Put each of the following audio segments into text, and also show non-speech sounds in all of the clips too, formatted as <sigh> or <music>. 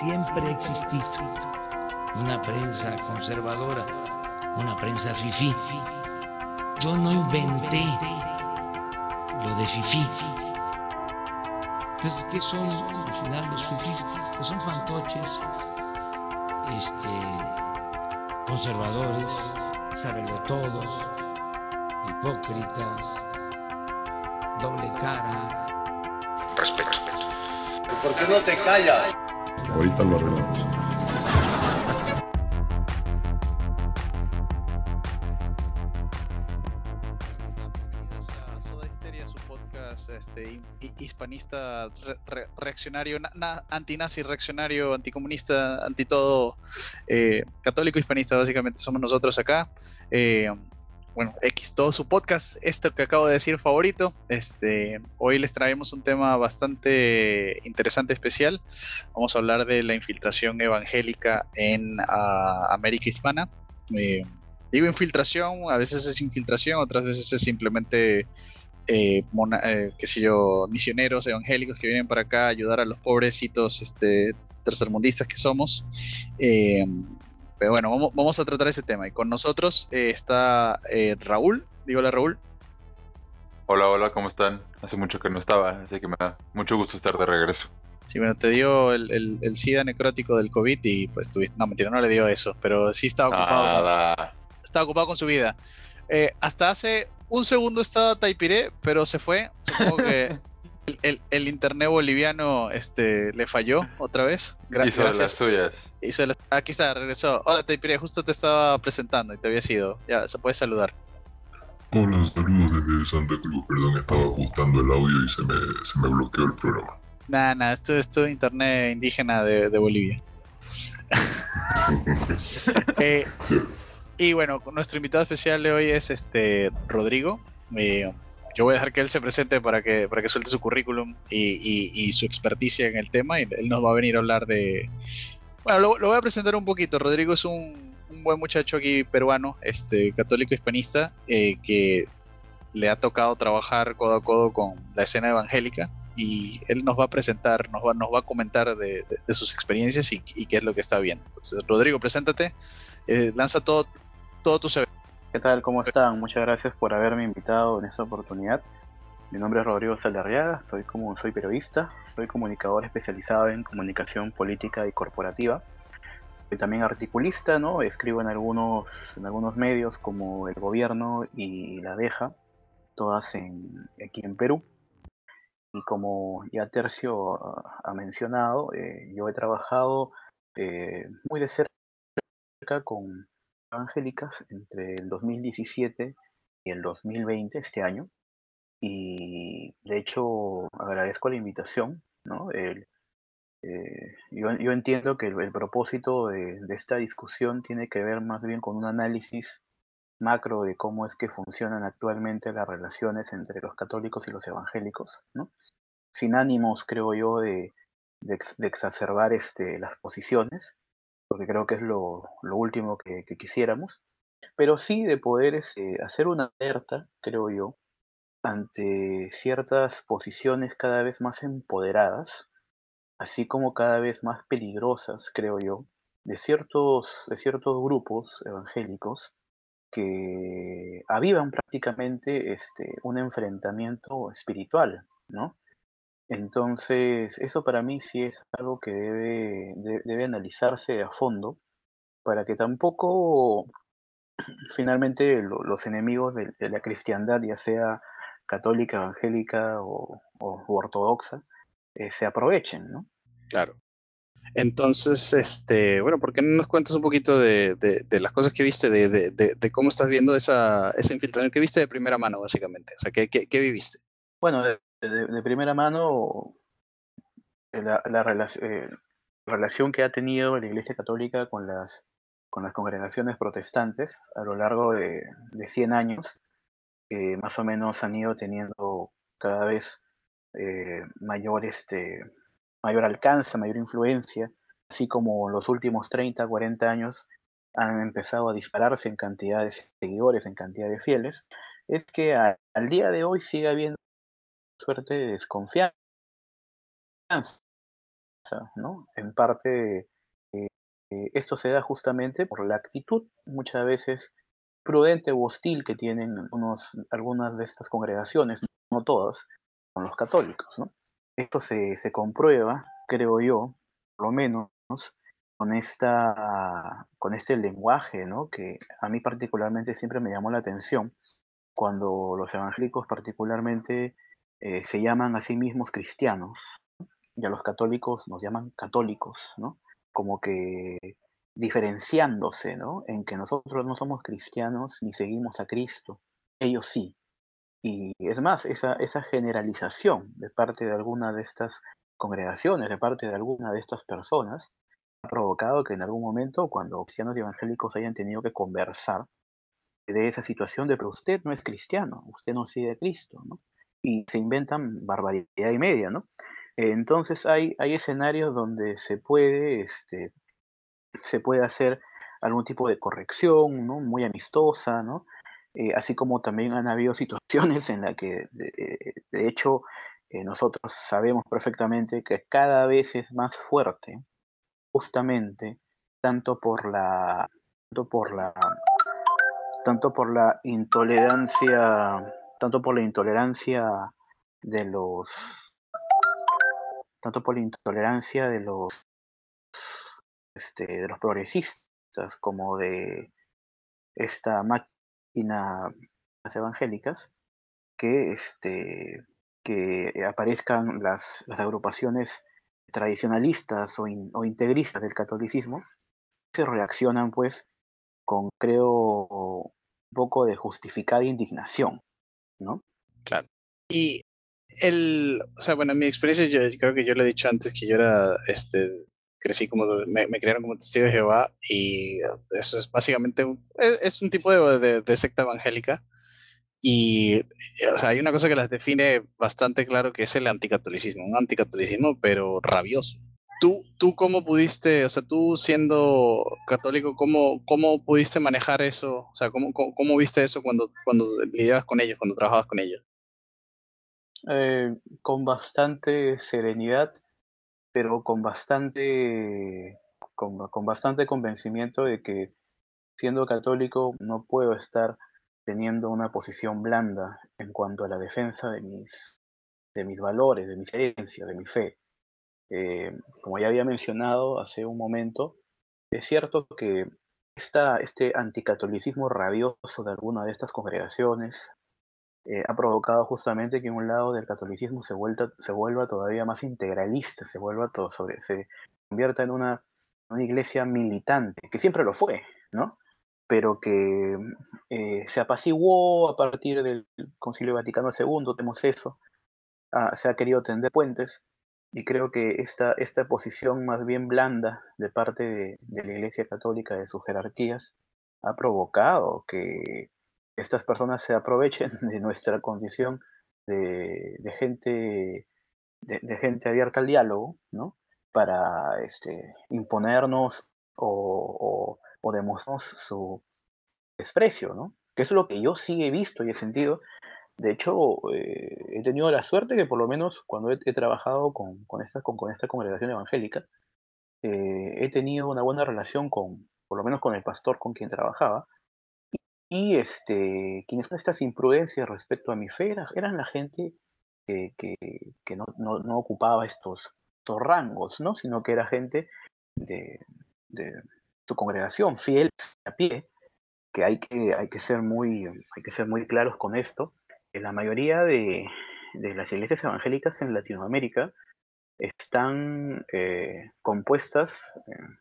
siempre ha una prensa conservadora, una prensa fifí. Yo no inventé lo de fifí. Entonces, ¿qué son al final los fifís? Pues son fantoches, este, conservadores, todos, hipócritas, doble cara. Respeto. ¿Por qué no te callas? Ahorita lo arreglamos. Este, hispanista reaccionario, antinazi, reaccionario, anticomunista, anti todo, eh, católico hispanista, básicamente somos nosotros acá. Eh, bueno, X, todo su podcast, esto que acabo de decir favorito. Este, hoy les traemos un tema bastante interesante, especial. Vamos a hablar de la infiltración evangélica en ah, América Hispana. Eh, digo infiltración, a veces es infiltración, otras veces es simplemente, eh, eh, qué sé yo, misioneros evangélicos que vienen para acá a ayudar a los pobrecitos este, tercermundistas que somos. Pero bueno, vamos, a tratar ese tema. Y con nosotros eh, está eh, Raúl. Dígale, Raúl. Hola, hola, ¿cómo están? Hace mucho que no estaba, así que me da mucho gusto estar de regreso. Sí, bueno, te dio el, el, SIDA necrótico del COVID y pues tuviste. No, mentira, no le dio eso, pero sí estaba ocupado. estaba ocupado con su vida. Eh, hasta hace un segundo estaba Taipiré, pero se fue. Supongo que <laughs> el, internet boliviano este, le falló otra vez. Hizo de las suyas. aquí está, regresó. Hola, Taipire, justo te estaba presentando y te había sido. Ya, se puede saludar. Hola, saludos desde Santa Cruz. Perdón, estaba ajustando el audio y se me, se me bloqueó el programa. Nada, nada, esto, es internet indígena de, Bolivia. <laughs> Eh, y bueno, nuestro invitado especial de hoy es este Rodrigo. Eh, yo voy a dejar que él se presente para que, para que suelte su currículum y, su experticia en el tema y él nos va a venir a hablar de... Bueno, lo, voy a presentar un poquito. Rodrigo es un, buen muchacho aquí peruano, este católico hispanista, eh, que le ha tocado trabajar codo a codo con la escena evangélica y él nos va a presentar, nos va, nos va a comentar de, sus experiencias y, qué es lo que está viendo. Entonces, Rodrigo, preséntate, eh, lanza todo, todo tu. ¿Qué tal? ¿Cómo están? Muchas gracias por haberme invitado en esta oportunidad. Mi nombre es Rodrigo Saldarriaga, soy, como, soy periodista, soy comunicador especializado en comunicación política y corporativa. Soy también articulista, ¿no? Escribo en algunos, en algunos medios como El Gobierno y La Deja, todas en, aquí en Perú. Y como ya Tercio ha mencionado, eh, yo he trabajado eh, muy de cerca con evangélicas entre el 2017 y el 2020, este año. Y de hecho agradezco la invitación. ¿no? El, eh, yo, yo, entiendo que el, propósito de, de, esta discusión tiene que ver más bien con un análisis macro de cómo es que funcionan actualmente las relaciones entre los católicos y los evangélicos, ¿no? sin ánimos, creo yo, de, de, de exacerbar este, las posiciones, porque creo que es lo, último que, quisiéramos, pero sí de poder este, hacer una alerta, creo yo, ante ciertas posiciones cada vez más empoderadas, así como cada vez más peligrosas, creo yo, de ciertos, de ciertos grupos evangélicos que avivan prácticamente este, un enfrentamiento espiritual, ¿no? Entonces, eso para mí sí es algo que debe, debe analizarse a fondo para que tampoco <clears throat> finalmente los enemigos de, la cristiandad, ya sea católica, evangélica o, ortodoxa, eh, se aprovechen, ¿no? Claro. Entonces, este, bueno, ¿por qué no nos cuentas un poquito de, las cosas que viste, de, cómo estás viendo esa, esa infiltración que viste de primera mano, básicamente? O sea, ¿qué, qué, qué viviste? Bueno, de, primera mano la, eh, relación que ha tenido la Iglesia Católica con las, con las congregaciones protestantes a lo largo de, de 100 años, que más o menos han ido teniendo cada vez eh, mayor, este, mayor alcance, mayor influencia, así como los últimos 30, 40 años han empezado a dispararse en cantidad de seguidores, en cantidad de fieles, es que al día de hoy sigue habiendo suerte de desconfianza ¿no? En parte, eh, eh, esto se da justamente por la actitud muchas veces prudente o hostil que tienen unos, algunas de estas congregaciones, no todas, con los católicos, ¿no? Esto se, se comprueba, creo yo, por lo menos, con, esta, con este lenguaje, ¿no? que a mí particularmente siempre me llamó la atención, cuando los evangélicos particularmente eh, se llaman a sí mismos cristianos, y a los católicos nos llaman católicos, ¿no? como que diferenciándose, ¿no? En que nosotros no somos cristianos ni seguimos a Cristo, ellos sí. Y es más, esa, esa generalización de parte de alguna de estas congregaciones, de parte de alguna de estas personas, ha provocado que en algún momento, cuando cristianos y evangélicos hayan tenido que conversar de esa situación de, pero usted no es cristiano, usted no sigue a Cristo, ¿no? Y se inventan barbaridad y media, ¿no? Entonces hay, hay escenarios donde se puede, este, se puede hacer algún tipo de corrección, ¿no? Muy amistosa, ¿no? Eh, así como también han habido <laughs> situaciones en las que, de, de hecho, eh, nosotros sabemos perfectamente que cada vez es más fuerte, justamente, tanto por la, tanto por la, tanto por la intolerancia, tanto por la intolerancia de los, tanto por la intolerancia de los, este, de los progresistas como de esta máquina evangélicas que este que aparezcan las, las agrupaciones tradicionalistas o, in, o, integristas del catolicismo, se reaccionan pues con, creo, un poco de justificada indignación, ¿no? Claro. Y el, o sea, bueno, en mi experiencia, yo creo que yo le he dicho antes que yo era, este, crecí como, me, me crearon como testigo de Jehová y eso es básicamente, un, es, es, un tipo de, de, de secta evangélica y o sea, hay una cosa que las define bastante claro que es el anticatolicismo, un anticatolicismo pero rabioso. ¿Tú, tú cómo pudiste, o sea, tú siendo católico, cómo, cómo pudiste manejar eso? O sea, ¿cómo, cómo, viste eso cuando, cuando lidiabas con ellos, cuando trabajabas con ellos? Eh, con bastante serenidad, pero con bastante, con, con bastante convencimiento de que siendo católico no puedo estar teniendo una posición blanda en cuanto a la defensa de mis, de mis valores, de mis creencias, de mi fe. Eh, como ya había mencionado hace un momento, es cierto que esta, este anticatolicismo rabioso de alguna de estas congregaciones eh, ha provocado justamente que un lado del catolicismo se, se vuelva todavía más integralista, se vuelva todo sobre, se convierta en una, una iglesia militante, que siempre lo fue, ¿no? pero que eh, se apaciguó a partir del Concilio Vaticano II, tenemos eso, ah, se ha querido tender puentes, y creo que esta, esta posición más bien blanda de parte de, la Iglesia Católica, de sus jerarquías, ha provocado que estas personas se aprovechen <laughs> de nuestra condición de, de gente, de, gente abierta al diálogo, ¿no? Para este, imponernos o, o o demostramos su desprecio, ¿no? Que es lo que yo sí he visto y he sentido. De hecho, eh, he tenido la suerte que por lo menos cuando he, he trabajado con, con, esta, con, con, esta congregación evangélica, eh, he tenido una buena relación con, por lo menos con el pastor con quien trabajaba. Y, este, quienes son estas imprudencias respecto a mi fe eran, eran la gente que, que, que no, no, no, ocupaba estos, estos rangos, ¿no? Sino que era gente de, de, su congregación fiel a pie, que hay que, hay que, ser, muy, hay que ser muy claros con esto. La mayoría de, las iglesias evangélicas en Latinoamérica están eh, compuestas eh,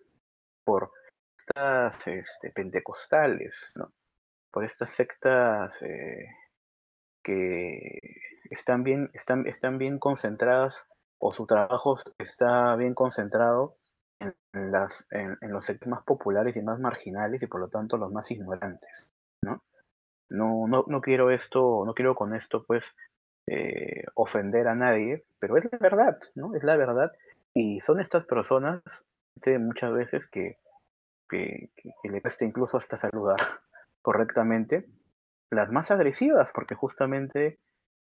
por sectas este, pentecostales, ¿no? por estas sectas eh, que están bien, están, están bien concentradas o su trabajo está bien concentrado en, las, en, los sectores más populares y más marginales y por lo tanto los más ignorantes, ¿no? No, no, no quiero esto, no quiero con esto pues eh, ofender a nadie, pero es la verdad, ¿no? Es la verdad y son estas personas muchas veces que, que, le cuesta incluso hasta saludar correctamente, las más agresivas, porque justamente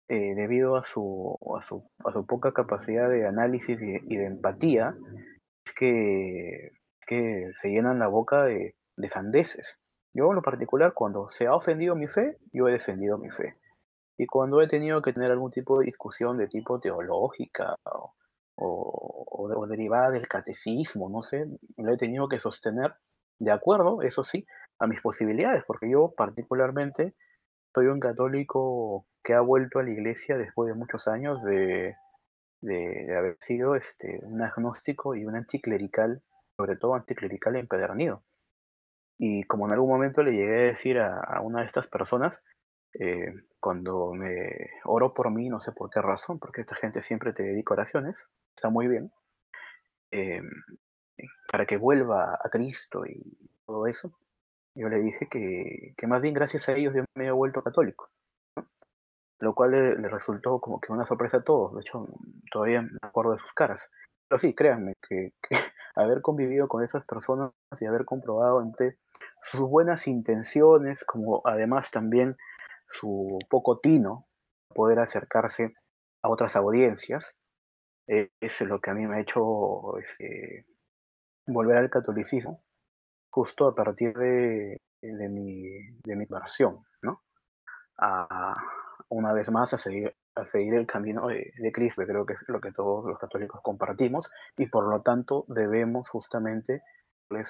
eh, debido a su, a, su, a su poca capacidad de análisis y, de empatía, es que, que se llenan la boca de, de sandeces. Yo en lo particular, cuando se ha ofendido mi fe, yo he defendido mi fe. Y cuando he tenido que tener algún tipo de discusión de tipo teológica o, o, derivada del catecismo, no sé, lo he tenido que sostener de acuerdo, eso sí, a mis posibilidades, porque yo particularmente soy un católico que ha vuelto a la iglesia después de muchos años de, de, haber sido este, un agnóstico y un anticlerical, sobre todo anticlerical empedernido. Y como en algún momento le llegué a decir a, una de estas personas, eh, cuando me oro por mí, no sé por qué razón, porque esta gente siempre te dedica oraciones, está muy bien, eh, para que vuelva a Cristo y todo eso, yo le dije que, que más bien gracias a ellos yo me he vuelto católico, lo cual le, resultó como que una sorpresa a todos, de hecho todavía me acuerdo de sus caras. Pero sí, créanme que, que <laughs> haber convivido con esas personas y haber comprobado entre sus buenas intenciones, como además también su poco tino, poder acercarse a otras audiencias, eh, es lo que a mí me ha hecho este, volver al catolicismo, justo a partir de, de mi, de mi conversión, ¿no? A, una vez más a seguir, a seguir el camino de, de, Cristo, creo que es lo que todos los católicos compartimos, y por lo tanto debemos justamente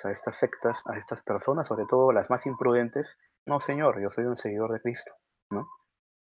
a estas sectas, a estas personas, sobre todo las más imprudentes, no señor, yo soy un seguidor de Cristo, ¿no?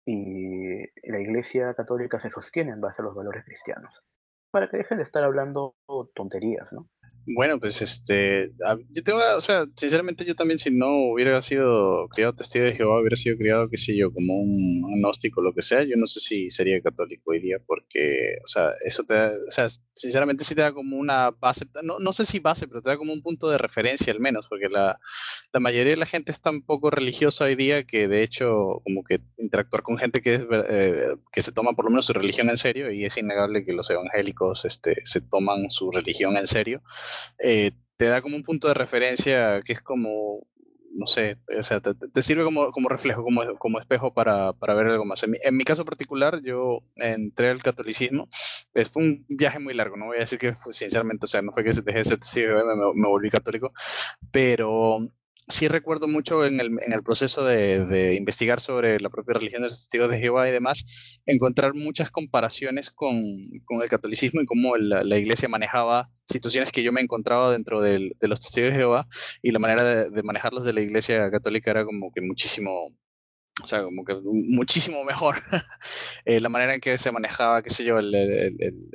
Y la Iglesia Católica se sostiene en base a los valores cristianos, para que dejen de estar hablando tonterías, ¿no? Bueno, pues este, yo tengo, o sea, sinceramente yo también si no hubiera sido criado testigo de Jehová, hubiera sido criado, qué sé yo, como un agnóstico, lo que sea, yo no sé si sería católico hoy día, porque, o sea, eso te da, o sea, sinceramente sí te da como una base, no, no sé si base, pero te da como un punto de referencia al menos, porque la, la mayoría de la gente es tan poco religiosa hoy día que de hecho como que interactuar con gente que, es, eh, que se toma por lo menos su religión en serio, y es innegable que los evangélicos este, se toman su religión en serio, eh, te da como un punto de referencia que es como, no sé, o sea, te, sirve como, como reflejo, como, como espejo para, para ver algo más. En mi, en mi, caso particular, yo entré al catolicismo, eh, fue un viaje muy largo, no voy a decir que fue, sinceramente, o sea, no fue que dejé de ser me, me volví católico, pero sí recuerdo mucho en el, en el proceso de, de, investigar sobre la propia religión de los testigos de Jehová y demás, encontrar muchas comparaciones con, con el catolicismo y cómo la, iglesia manejaba situaciones que yo me encontraba dentro del, de los testigos de Jehová y la manera de, de, manejarlos de la iglesia católica era como que muchísimo, o sea, como que muchísimo mejor. <laughs> eh, la manera en que se manejaba, qué sé yo, el, el, el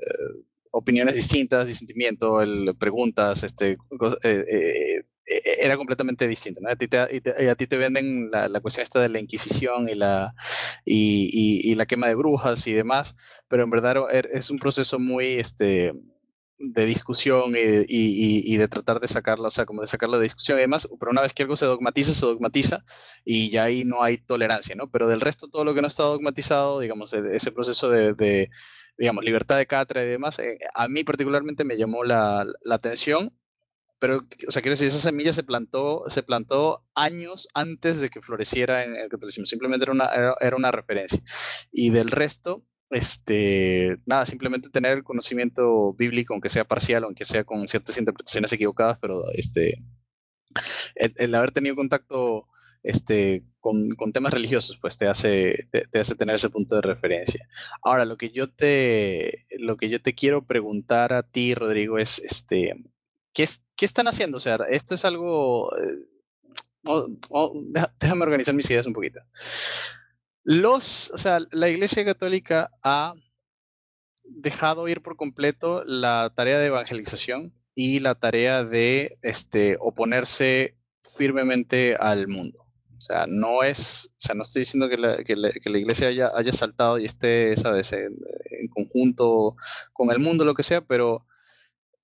opiniones distintas, disentimiento, preguntas, este, eh, eh, e-, era completamente distinto. ¿no? A, ti te, a ti te venden la, la, cuestión esta de la Inquisición y la, y, y, y, la quema de brujas y demás, pero en verdad er, es un proceso muy este, de discusión y, y, de tratar de sacarlo, o sea, como de sacarlo de discusión y demás, pero una vez que algo se dogmatiza, se dogmatiza y ya ahí no hay tolerancia, ¿no? Pero del resto, todo lo que no está dogmatizado, digamos, e-, ese proceso de, de digamos, libertad de cátedra y demás, eh, a mí particularmente me llamó la, la atención pero, o sea, quiero decir, esa semilla se plantó, se plantó años antes de que floreciera en el catolicismo. Simplemente era una, era, era una referencia. Y del resto, este, nada, simplemente tener el conocimiento bíblico, aunque sea parcial, aunque sea con ciertas interpretaciones equivocadas, pero este, el, haber tenido contacto este, con, con, temas religiosos, pues te hace, te, hace tener ese punto de referencia. Ahora, lo que yo te, lo que yo te quiero preguntar a ti, Rodrigo, es, este, ¿qué, ¿qué están haciendo? O sea, esto es algo... Eh, déjame organizar mis ideas un poquito. Los, o sea, la Iglesia Católica ha dejado ir por completo la tarea de evangelización y la tarea de este, oponerse firmemente al mundo. O sea, no es, o sea, no estoy diciendo que la, que la, iglesia haya, haya, saltado y esté, sabes, en, conjunto con el mundo, lo que sea, pero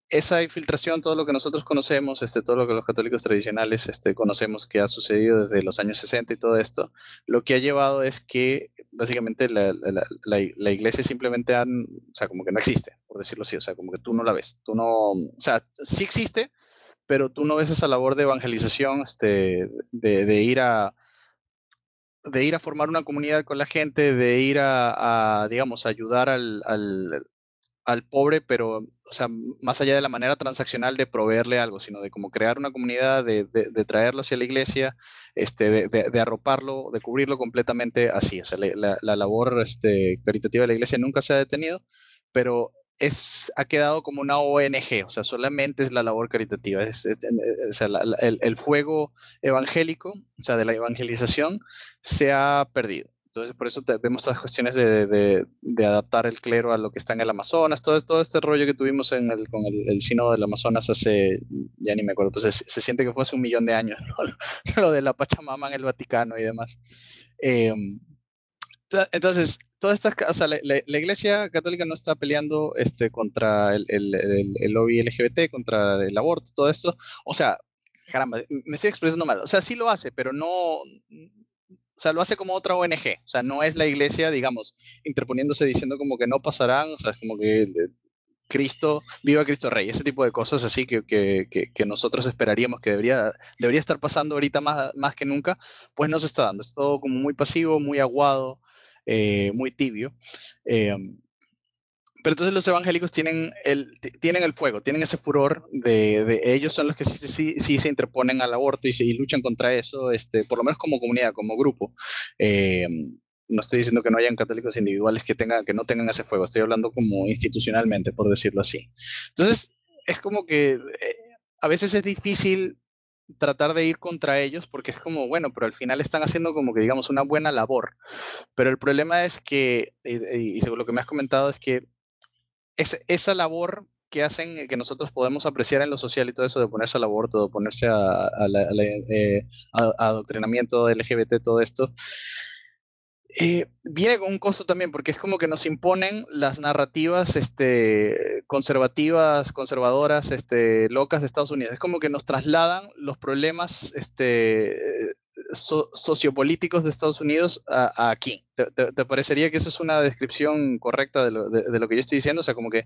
esa infiltración, todo lo que nosotros conocemos, este, todo lo que los católicos tradicionales este, conocemos que ha sucedido desde los años 60 y todo esto, lo que ha llevado es que básicamente la, la, iglesia simplemente han, o sea, como que no existe, por decirlo así, o sea, como que tú no la ves, tú no, o sea, sí existe, pero tú no ves esa labor de evangelización, este, de, de ir a, de ir a formar una comunidad con la gente, de ir a, a digamos, ayudar al, al pobre, pero, o sea, más allá de la manera transaccional de proveerle algo, sino de como crear una comunidad, de, de, traerlo hacia la iglesia, este, de, de, arroparlo, de cubrirlo completamente así. O sea, la, la, labor este, caritativa de la iglesia nunca se ha detenido, pero es, ha quedado como una ONG, o sea, solamente es la labor caritativa. Es, o sea, el, el fuego evangélico, o sea, de la evangelización, se ha perdido. Entonces, por eso vemos todas las cuestiones de, adaptar el clero a lo que está en el Amazonas, todo, este rollo que tuvimos en el, con el, el sínodo del Amazonas hace, ya ni me acuerdo, pues se, siente que fue hace un millón de años, <laughs> lo de la Pachamama en el Vaticano y demás. Em, entonces, toda esta, o sea, la, Iglesia Católica no está peleando este, contra el, el, lobby LGBT, contra el aborto, todo esto. O sea, caramba, me estoy expresando mal. O sea, sí lo hace, pero no, o sea, lo hace como otra ONG, o sea, no es la iglesia, digamos, interponiéndose diciendo como que no pasarán, o sea, es como que Cristo, viva Cristo Rey, ese tipo de cosas así que, que, que, nosotros esperaríamos que debería, debería estar pasando ahorita más, más que nunca, pues no se está dando, es todo como muy pasivo, muy aguado, eh, muy tibio. Eh, pero entonces los evangélicos tienen el, tienen el fuego, tienen ese furor de, ellos son los que sí, sí, sí, se interponen al aborto y, se, luchan contra eso, este, por lo menos como comunidad, como grupo. Eh, no estoy diciendo que no hayan católicos individuales que, tengan, que no tengan ese fuego, estoy hablando como institucionalmente, por decirlo así. Entonces, es como que eh, a veces es difícil tratar de ir contra ellos porque es como, bueno, pero al final están haciendo como que digamos una buena labor. Pero el problema es que, y, y según lo que me has comentado, es que es, esa labor que hacen, que nosotros podemos apreciar en lo social y todo eso, de ponerse al aborto, de ponerse a, eh, adoctrinamiento LGBT, todo esto, eh, viene con un costo también, porque es como que nos imponen las narrativas este, conservativas, conservadoras, este, locas de Estados Unidos. Es como que nos trasladan los problemas este, sociopolíticos de Estados Unidos a, aquí. ¿Te, parecería que eso es una descripción correcta de lo, que yo estoy diciendo? O sea, como que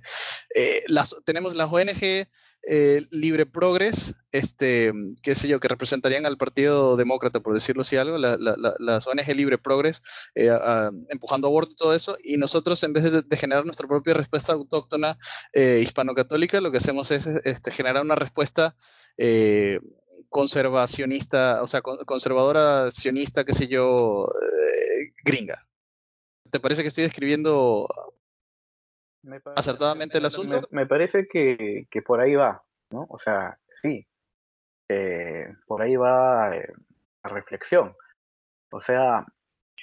eh, las, tenemos las ONG eh, Libre Progres, este, qué sé yo, que representarían al Partido Demócrata, por decirlo así algo, las ONG Libre Progres, eh, empujando aborto y todo eso, y nosotros en vez de, generar nuestra propia respuesta autóctona hispano-católica, lo que hacemos es este, generar una respuesta conservacionista, o sea, conservadora, sionista, qué sé yo, eh, gringa. ¿Te parece que estoy describiendo acertadamente el asunto? Me, parece que, por ahí va, ¿no? O sea, sí, eh, por ahí va eh, la reflexión. O sea,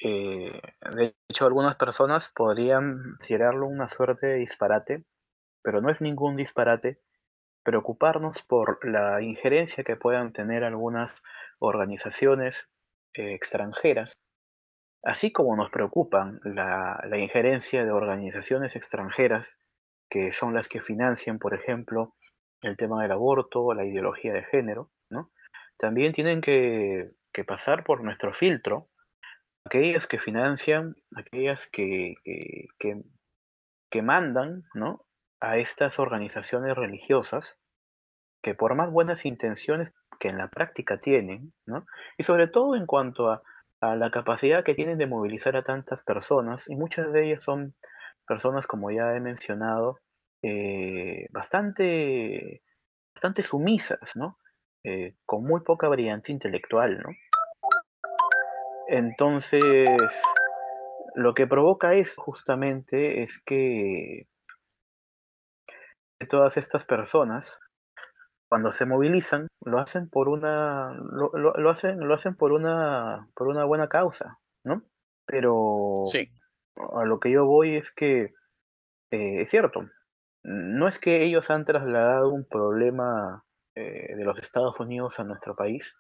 de hecho algunas personas podrían considerarlo una suerte de disparate, pero no es ningún disparate preocuparnos por la injerencia que puedan tener algunas organizaciones eh, extranjeras, así como nos preocupan la, injerencia de organizaciones extranjeras que son las que financian, por ejemplo, el tema del aborto o la ideología de género, ¿no? También tienen que, pasar por nuestro filtro aquellas que financian, aquellas que, que, que mandan ¿no? A estas organizaciones religiosas que por más buenas intenciones que en la práctica tienen, ¿no? y sobre todo en cuanto a, la capacidad que tienen de movilizar a tantas personas, y muchas de ellas son personas, como ya he mencionado, eh, bastante, bastante sumisas, ¿no? Eh, con muy poca brillantez intelectual, ¿no? Entonces, lo que provoca eso justamente es que todas estas personas, cuando se movilizan, lo hacen por una, lo, lo, hacen, lo hacen por una, por una buena causa, ¿no? Pero sí. a lo que yo voy es que eh, es cierto, no es que ellos han trasladado un problema eh, de los Estados Unidos a nuestro país.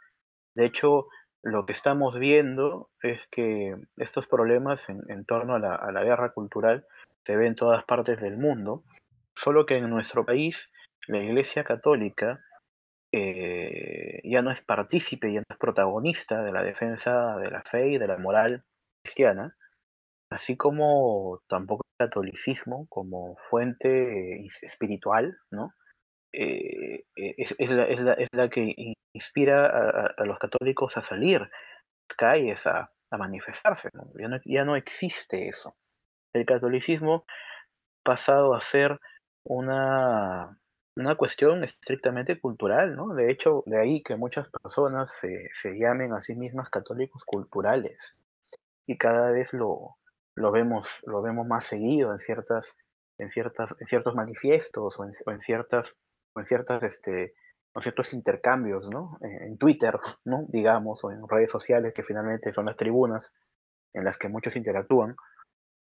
De hecho, lo que estamos viendo es que estos problemas en, en torno a la, a la guerra cultural se ven en todas partes del mundo Solo que en nuestro país la Iglesia Católica eh, ya no es partícipe, ya no es protagonista de la defensa de la fe y de la moral cristiana, así como tampoco el catolicismo como fuente eh, espiritual, ¿no? Eh, es, la, que inspira a, los católicos a salir a las calles, a, manifestarse. Ya, no, ya no existe eso. El catolicismo pasado a ser una, una cuestión estrictamente cultural, ¿no? De hecho, de ahí que muchas personas se, se llamen a sí mismas católicos culturales. Y cada vez lo, lo, vemos, lo vemos más seguido en ciertas, en ciertas, en ciertos manifiestos o en, en ciertas, en ciertas este, ciertos intercambios, ¿no? En Twitter, ¿no? Digamos, o en redes sociales, que finalmente son las tribunas en las que muchos interactúan,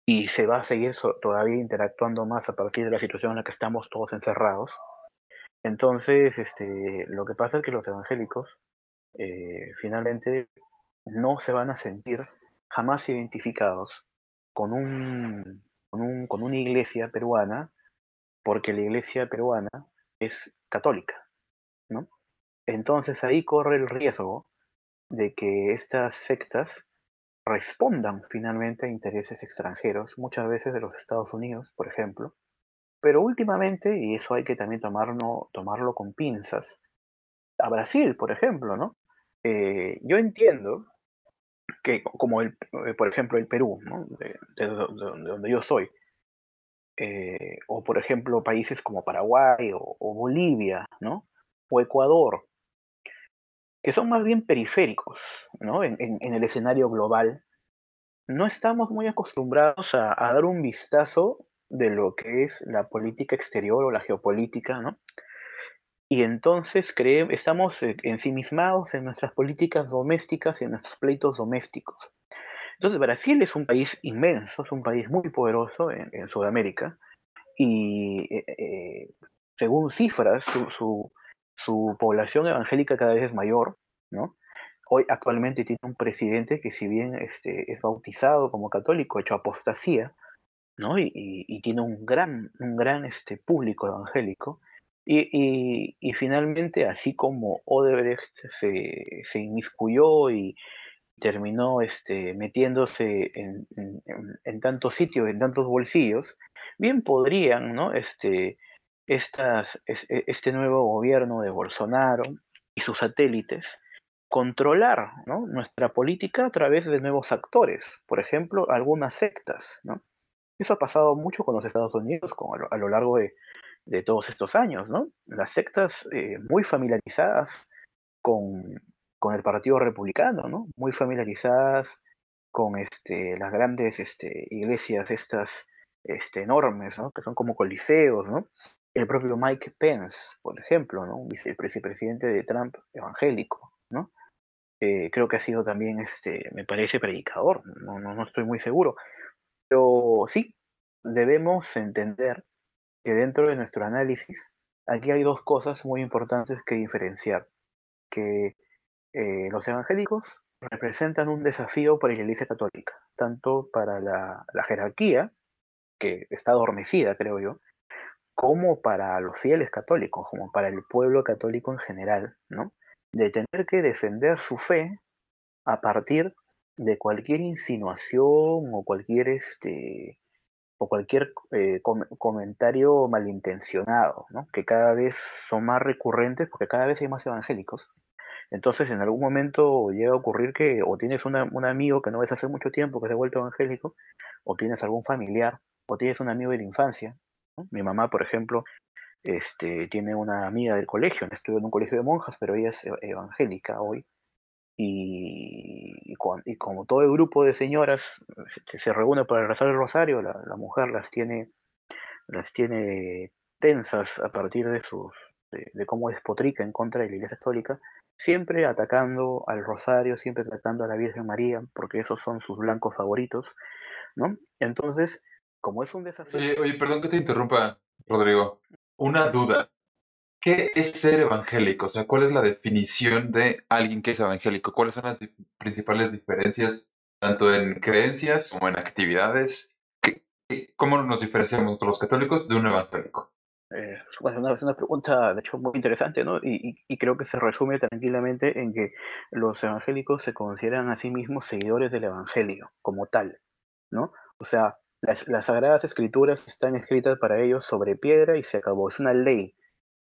y se va a seguir todavía interactuando más a partir de la situación en la que estamos todos encerrados. Entonces, este, lo que pasa es que los evangélicos eh, finalmente no se van a sentir jamás identificados con, un, con, un, con una iglesia peruana, porque la iglesia peruana es católica, ¿no? Entonces ahí corre el riesgo de que estas sectas respondan finalmente a intereses extranjeros, muchas veces de los Estados Unidos, por ejemplo, pero últimamente, y eso hay que también tomarlo, tomarlo con pinzas, a Brasil, por ejemplo, ¿no? Eh, yo entiendo que, como el, eh, por ejemplo el Perú, ¿no? de, de, de, donde yo soy, eh, o por ejemplo países como Paraguay o, o Bolivia, ¿no? o Ecuador, que son más bien periféricos ¿no? en, el escenario global, no estamos muy acostumbrados a, dar un vistazo de lo que es la política exterior o la geopolítica, ¿no? Y entonces estamos ensimismados en nuestras políticas domésticas y en nuestros pleitos domésticos. Entonces Brasil es un país inmenso, es un país muy poderoso en, Sudamérica y eh, eh, según cifras, su, su población evangélica cada vez es mayor, ¿no? Hoy actualmente tiene un presidente que si bien este, es bautizado como católico, hecho apostasía, ¿no? Y, tiene un gran, un gran este, público evangélico. Y, y, finalmente, así como Odebrecht se, se inmiscuyó y terminó este, metiéndose en, en, en, tantos sitios, en tantos bolsillos, bien podrían, ¿no? Este, estas, este nuevo gobierno de Bolsonaro y sus satélites controlar nuestra política a través de nuevos actores, por ejemplo, algunas sectas. ¿no? Eso ha pasado mucho con los Estados Unidos a, lo, largo de, todos estos años. ¿no? Las sectas eh, muy familiarizadas con, con, el Partido Republicano, ¿no? muy familiarizadas con este, las grandes este, iglesias estas este, enormes, ¿no? que son como coliseos, ¿no? El propio Mike Pence, por ejemplo, ¿no? vicepresidente de Trump evangélico, ¿no? Eh, creo que ha sido también, este, me parece, predicador, no, no, no estoy muy seguro. Pero sí, debemos entender que dentro de nuestro análisis, aquí hay dos cosas muy importantes que diferenciar. Que eh, los evangélicos representan un desafío para la Iglesia Católica, tanto para la, la jerarquía, que está adormecida, creo yo, como para los fieles católicos, como para el pueblo católico en general, ¿no? De tener que defender su fe a partir de cualquier insinuación o cualquier este o cualquier eh, com comentario malintencionado, ¿no? Que cada vez son más recurrentes porque cada vez hay más evangélicos. Entonces, en algún momento llega a ocurrir que o tienes un amigo que no ves hace mucho tiempo que se ha vuelto evangélico, o tienes algún familiar, o tienes un amigo de la infancia Mi mamá, por ejemplo, este, tiene una amiga del colegio, estuvo en un colegio de monjas, pero ella es evangélica hoy. Y, y, y como todo el grupo de señoras este, se reúne para rezar el rosario, la, la, mujer las tiene, las tiene tensas a partir de, sus, de, de cómo despotrica en contra de la Iglesia Católica, siempre atacando al rosario, siempre atacando a la Virgen María, porque esos son sus blancos favoritos, ¿no? Entonces, como es un desafío. Oye, oye, perdón que te interrumpa, Rodrigo. Una duda. ¿Qué es ser evangélico? O sea, ¿cuál es la definición de alguien que es evangélico? ¿Cuáles son las principales diferencias, tanto en creencias como en actividades? ¿Cómo nos diferenciamos los católicos de un evangélico? Eh, bueno, una, es una pregunta, de hecho, muy interesante, ¿no? Y, y, y, creo que se resume tranquilamente en que los evangélicos se consideran a sí mismos seguidores del evangelio como tal, ¿no? O sea, las, sagradas escrituras están escritas para ellos sobre piedra y se acabó. Es una ley.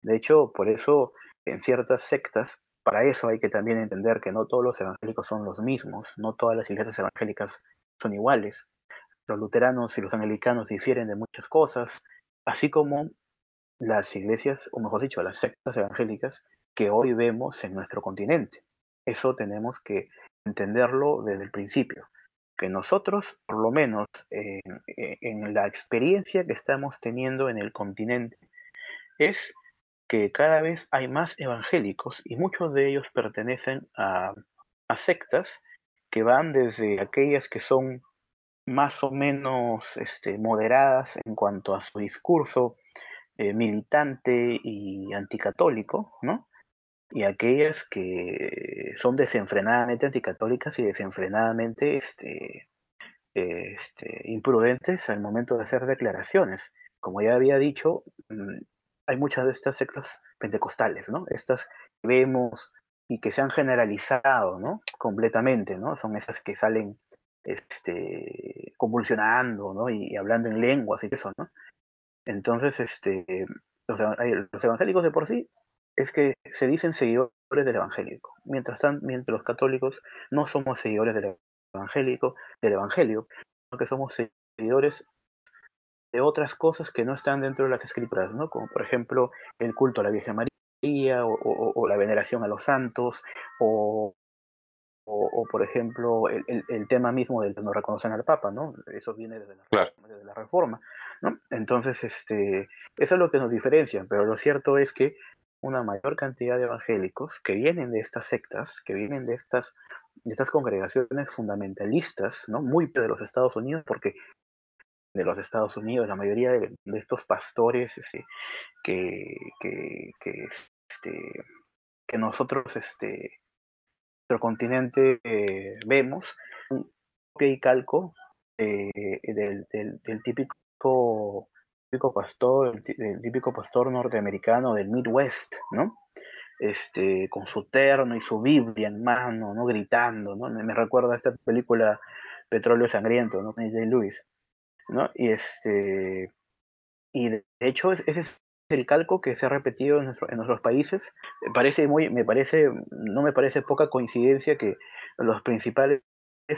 De hecho, por eso en ciertas sectas para eso hay que también entender que no todos los evangélicos son los mismos, no todas las iglesias evangélicas son iguales. Los luteranos y los anglicanos difieren de muchas cosas, así como las iglesias, o mejor dicho, las sectas evangélicas que hoy vemos en nuestro continente. Eso tenemos que entenderlo desde el principio, que nosotros, por lo menos en, la experiencia que estamos teniendo en el continente, es que cada vez hay más evangélicos y muchos de ellos pertenecen a, sectas que van desde aquellas que son más o menos este, moderadas en cuanto a su discurso eh, militante y anticatólico, ¿no? Y aquellas que son desenfrenadamente anticatólicas y desenfrenadamente este, este, imprudentes al momento de hacer declaraciones. Como ya había dicho, mm, hay muchas de estas sectas pentecostales, ¿no? Estas que vemos y que se han generalizado, ¿no? Completamente, ¿no? Son esas que salen este, convulsionando, ¿no? Y, hablando en lenguas y eso, ¿no? Entonces, este, los, los evangélicos de por sí es que se dicen seguidores del evangélico, mientras, mientras los católicos no somos seguidores del evangélico, del evangelio, sino que somos seguidores de otras cosas que no están dentro de las escrituras, ¿no? Como por ejemplo el culto a la Virgen María o, la veneración a los santos o, o, por ejemplo el, el, tema mismo del que no reconocen al Papa, ¿no? Eso viene desde la, desde la Reforma, ¿no? Entonces, este, eso es lo que nos diferencia, pero lo cierto es que una mayor cantidad de evangélicos que vienen de estas sectas, que vienen de estas, de estas congregaciones fundamentalistas, ¿no? Muy de los Estados Unidos, porque de los Estados Unidos, la mayoría de, estos pastores este, que, que, que, este, que nosotros, este, nuestro continente eh, vemos, un y calco eh, del, del, típico, típico pastor, el, típico pastor norteamericano del Midwest, ¿no? Este, con su terno y su Biblia en mano, ¿no? Gritando, ¿no? Me, recuerda a esta película Petróleo Sangriento, ¿no? De Lewis. ¿no? Y este y de hecho ese es el calco que se ha repetido en, nuestro, en nuestros países. Parece muy, me parece, no me parece poca coincidencia que los principales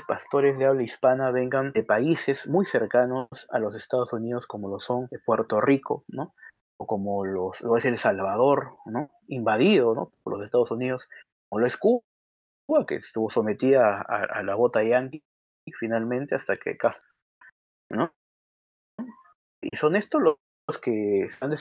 pastores de habla hispana vengan de países muy cercanos a los Estados Unidos, como lo son Puerto Rico, ¿no? O como los, lo es El Salvador, ¿no? Invadido, ¿no? Por los Estados Unidos, o lo es Cuba, que estuvo sometida a, la bota yankee finalmente hasta que Castro ¿no? Y son estos los que se han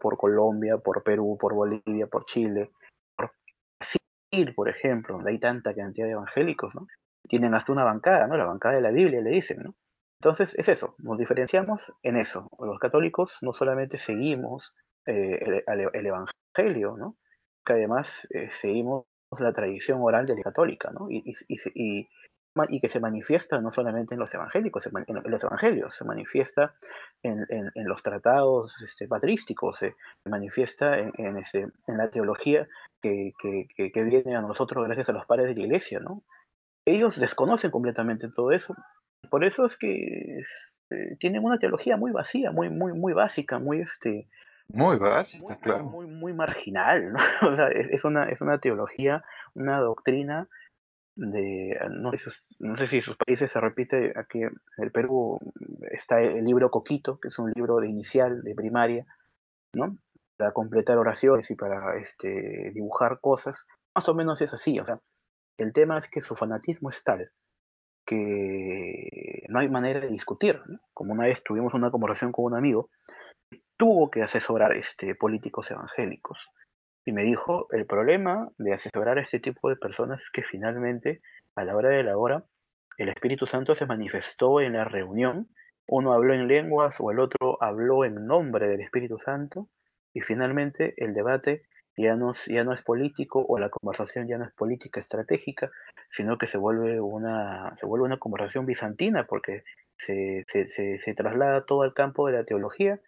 por Colombia, por Perú, por Bolivia, por Chile, por Brasil, por ejemplo, donde hay tanta cantidad de evangélicos, ¿no? Tienen hasta una bancada, ¿no? La bancada de la Biblia, le dicen, ¿no? Entonces, es eso, nos diferenciamos en eso. Los católicos no solamente seguimos eh, el, evangelio, ¿no? Que además eh, seguimos la tradición oral de la católica, ¿no? Y, que se manifiesta no solamente en los evangélicos, en los evangelios, se manifiesta en, los tratados este, patrísticos, se manifiesta en, este, en la teología que, que, viene a nosotros gracias a los padres de la iglesia, ¿no? Ellos desconocen completamente todo eso. Por eso es que este, tienen una teología muy vacía, muy, muy, muy básica, muy este. Muy básica, claro. Muy, muy marginal, ¿no? <laughs> O sea, es, una, es una teología, una doctrina de no sé, no sé si en sus países se repite aquí en el Perú está el libro Coquito que es un libro de inicial de primaria no para completar oraciones y para este dibujar cosas más o menos es así o sea el tema es que su fanatismo es tal que no hay manera de discutir como una vez tuvimos una conversación con un amigo tuvo que asesorar este políticos evangélicos. Y me dijo, el problema de asesorar a este tipo de personas es que finalmente, a la hora de la hora, el Espíritu Santo se manifestó en la reunión, uno habló en lenguas o el otro habló en nombre del Espíritu Santo, y finalmente el debate ya no, ya no es político o la conversación ya no es política estratégica, sino que se vuelve una, se vuelve una conversación bizantina porque se, se, se traslada todo al campo de la teología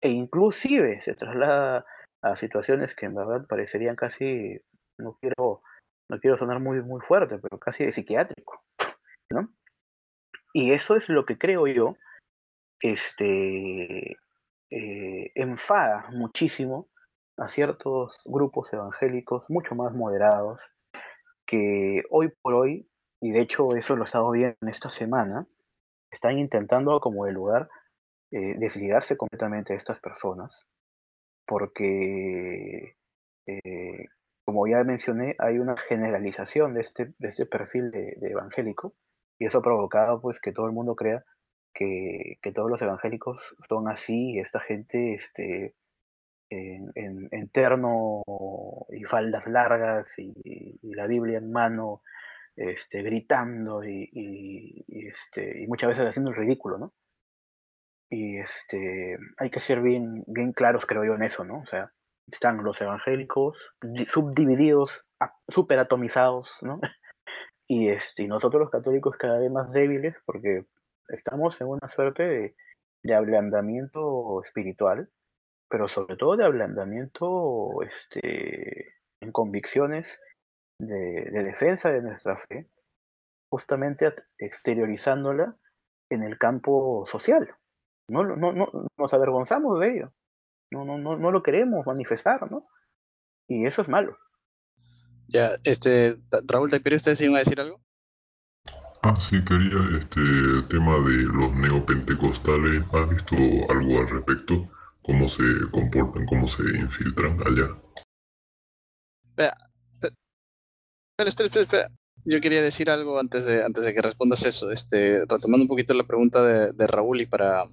e inclusive se traslada a situaciones que en verdad parecerían casi, no quiero, no quiero sonar muy, muy fuerte, pero casi psiquiátrico, ¿no? Y eso es lo que creo yo, este, eh, enfada muchísimo a ciertos grupos evangélicos mucho más moderados que hoy por hoy, y de hecho eso lo he estado viendo esta semana, están intentando como el lugar eh, desligarse completamente de estas personas, porque, eh, como ya mencioné, hay una generalización de este, de este perfil de, evangélico, y eso ha provocado pues, que todo el mundo crea que, que todos los evangélicos son así, y esta gente este, en, terno y faldas largas y, la Biblia en mano, este, gritando y, este, y muchas veces haciendo el ridículo, ¿no? Y este, hay que ser bien, bien claros, creo yo, en eso, ¿no? O sea, están los evangélicos subdivididos, super atomizados, ¿no? <laughs> Y, este, y nosotros los católicos cada vez más débiles porque estamos en una suerte de, de ablandamiento espiritual pero sobre todo de ablandamiento este, en convicciones de, defensa de nuestra fe, justamente exteriorizándola en el campo social. No, no, no, nos avergonzamos de ello, no, no, no, no lo queremos manifestar, ¿no? Y eso es malo. Ya, este, Raúl, ¿te quiere usted iban a decir algo? Ah, sí, quería, este, el tema de los neopentecostales, ¿has visto algo al respecto? Cómo se comportan, cómo se infiltran allá. Espera, espera, espera, espera, Yo quería decir algo antes de, antes de que respondas eso, este, retomando un poquito la pregunta de, Raúl y para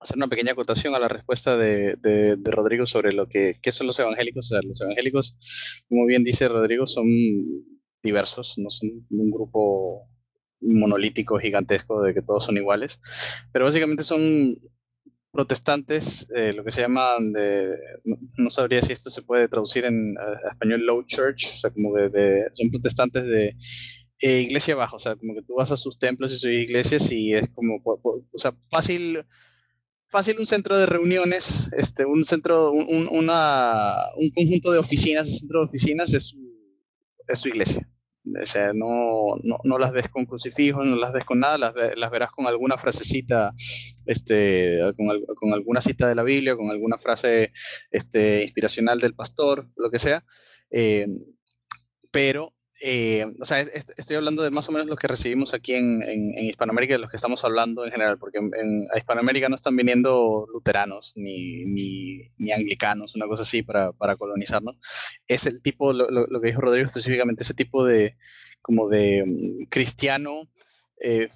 hacer una pequeña acotación a la respuesta de, de, Rodrigo sobre lo que qué son los evangélicos. O sea, los evangélicos, como bien dice Rodrigo, son diversos, no son un grupo monolítico gigantesco de que todos son iguales, pero básicamente son protestantes, eh, lo que se llaman, de, no, sabría si esto se puede traducir en español low church, o sea, como de, son protestantes de eh, iglesia baja, o sea, como que tú vas a sus templos y sus iglesias y es como, o sea, fácil, fácil un centro de reuniones, este, un centro, un, una, un conjunto de oficinas, un centro de oficinas es es su iglesia. O sea, no, no, no, las ves con crucifijos, no las ves con nada, las, las verás con alguna frasecita, este, con, con, alguna cita de la Biblia, con alguna frase este, inspiracional del pastor, lo que sea. Eh, pero eh, o sea, estoy hablando de más o menos lo que recibimos aquí en, en, Hispanoamérica, de los que estamos hablando en general, porque en, a Hispanoamérica no están viniendo luteranos ni, ni, anglicanos, una cosa así, para, para colonizarnos. Es el tipo, lo, lo, que dijo Rodrigo específicamente, ese tipo de, como de mm, cristiano, eh,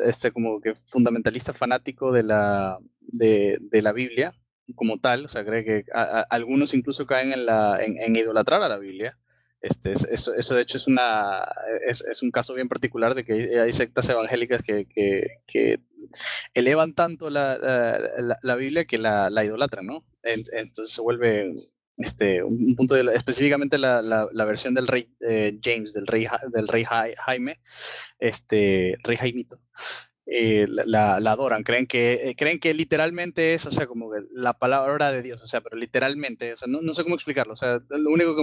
este, como que fundamentalista fanático de la, de, de la Biblia como tal, o sea, cree que algunos incluso caen en, la, en idolatrar a la Biblia este, eso, eso, de hecho es, una, es, un caso bien particular de que hay sectas evangélicas que, que, elevan tanto la, la, Biblia que la, la idolatran, ¿no? Entonces se vuelve este, un punto de, específicamente la, la, versión del rey eh, James, del rey, del rey Jaime, este, rey Jaimito, eh, la, la, adoran, creen que, eh, creen que literalmente es, o sea, como la palabra de Dios, o sea, pero literalmente, o sea, no, no sé cómo explicarlo, o sea, lo único que,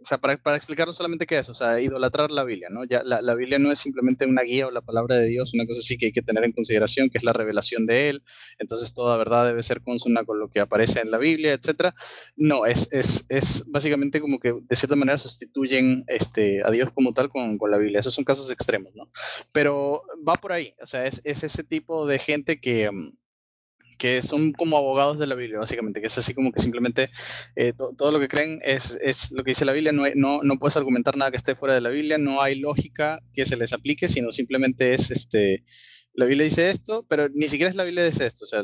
o sea, para, para explicarlo solamente qué es, o sea, idolatrar la Biblia, ¿no? Ya la, la, Biblia no es simplemente una guía o la palabra de Dios, una cosa así que hay que tener en consideración, que es la revelación de Él, entonces toda verdad debe ser consona con lo que aparece en la Biblia, etcétera. No, es, es, es básicamente como que de cierta manera sustituyen este, a Dios como tal con, con la Biblia, esos son casos extremos, ¿no? Pero va por ahí, o sea, es es, ese tipo de gente que, mm, que son como abogados de la Biblia, básicamente, que es así como que simplemente eh, todo lo que creen es, es, lo que dice la Biblia, no, no, no, puedes argumentar nada que esté fuera de la Biblia, no hay lógica que se les aplique, sino simplemente es, este, la Biblia dice esto, pero ni siquiera es la Biblia dice esto, o sea,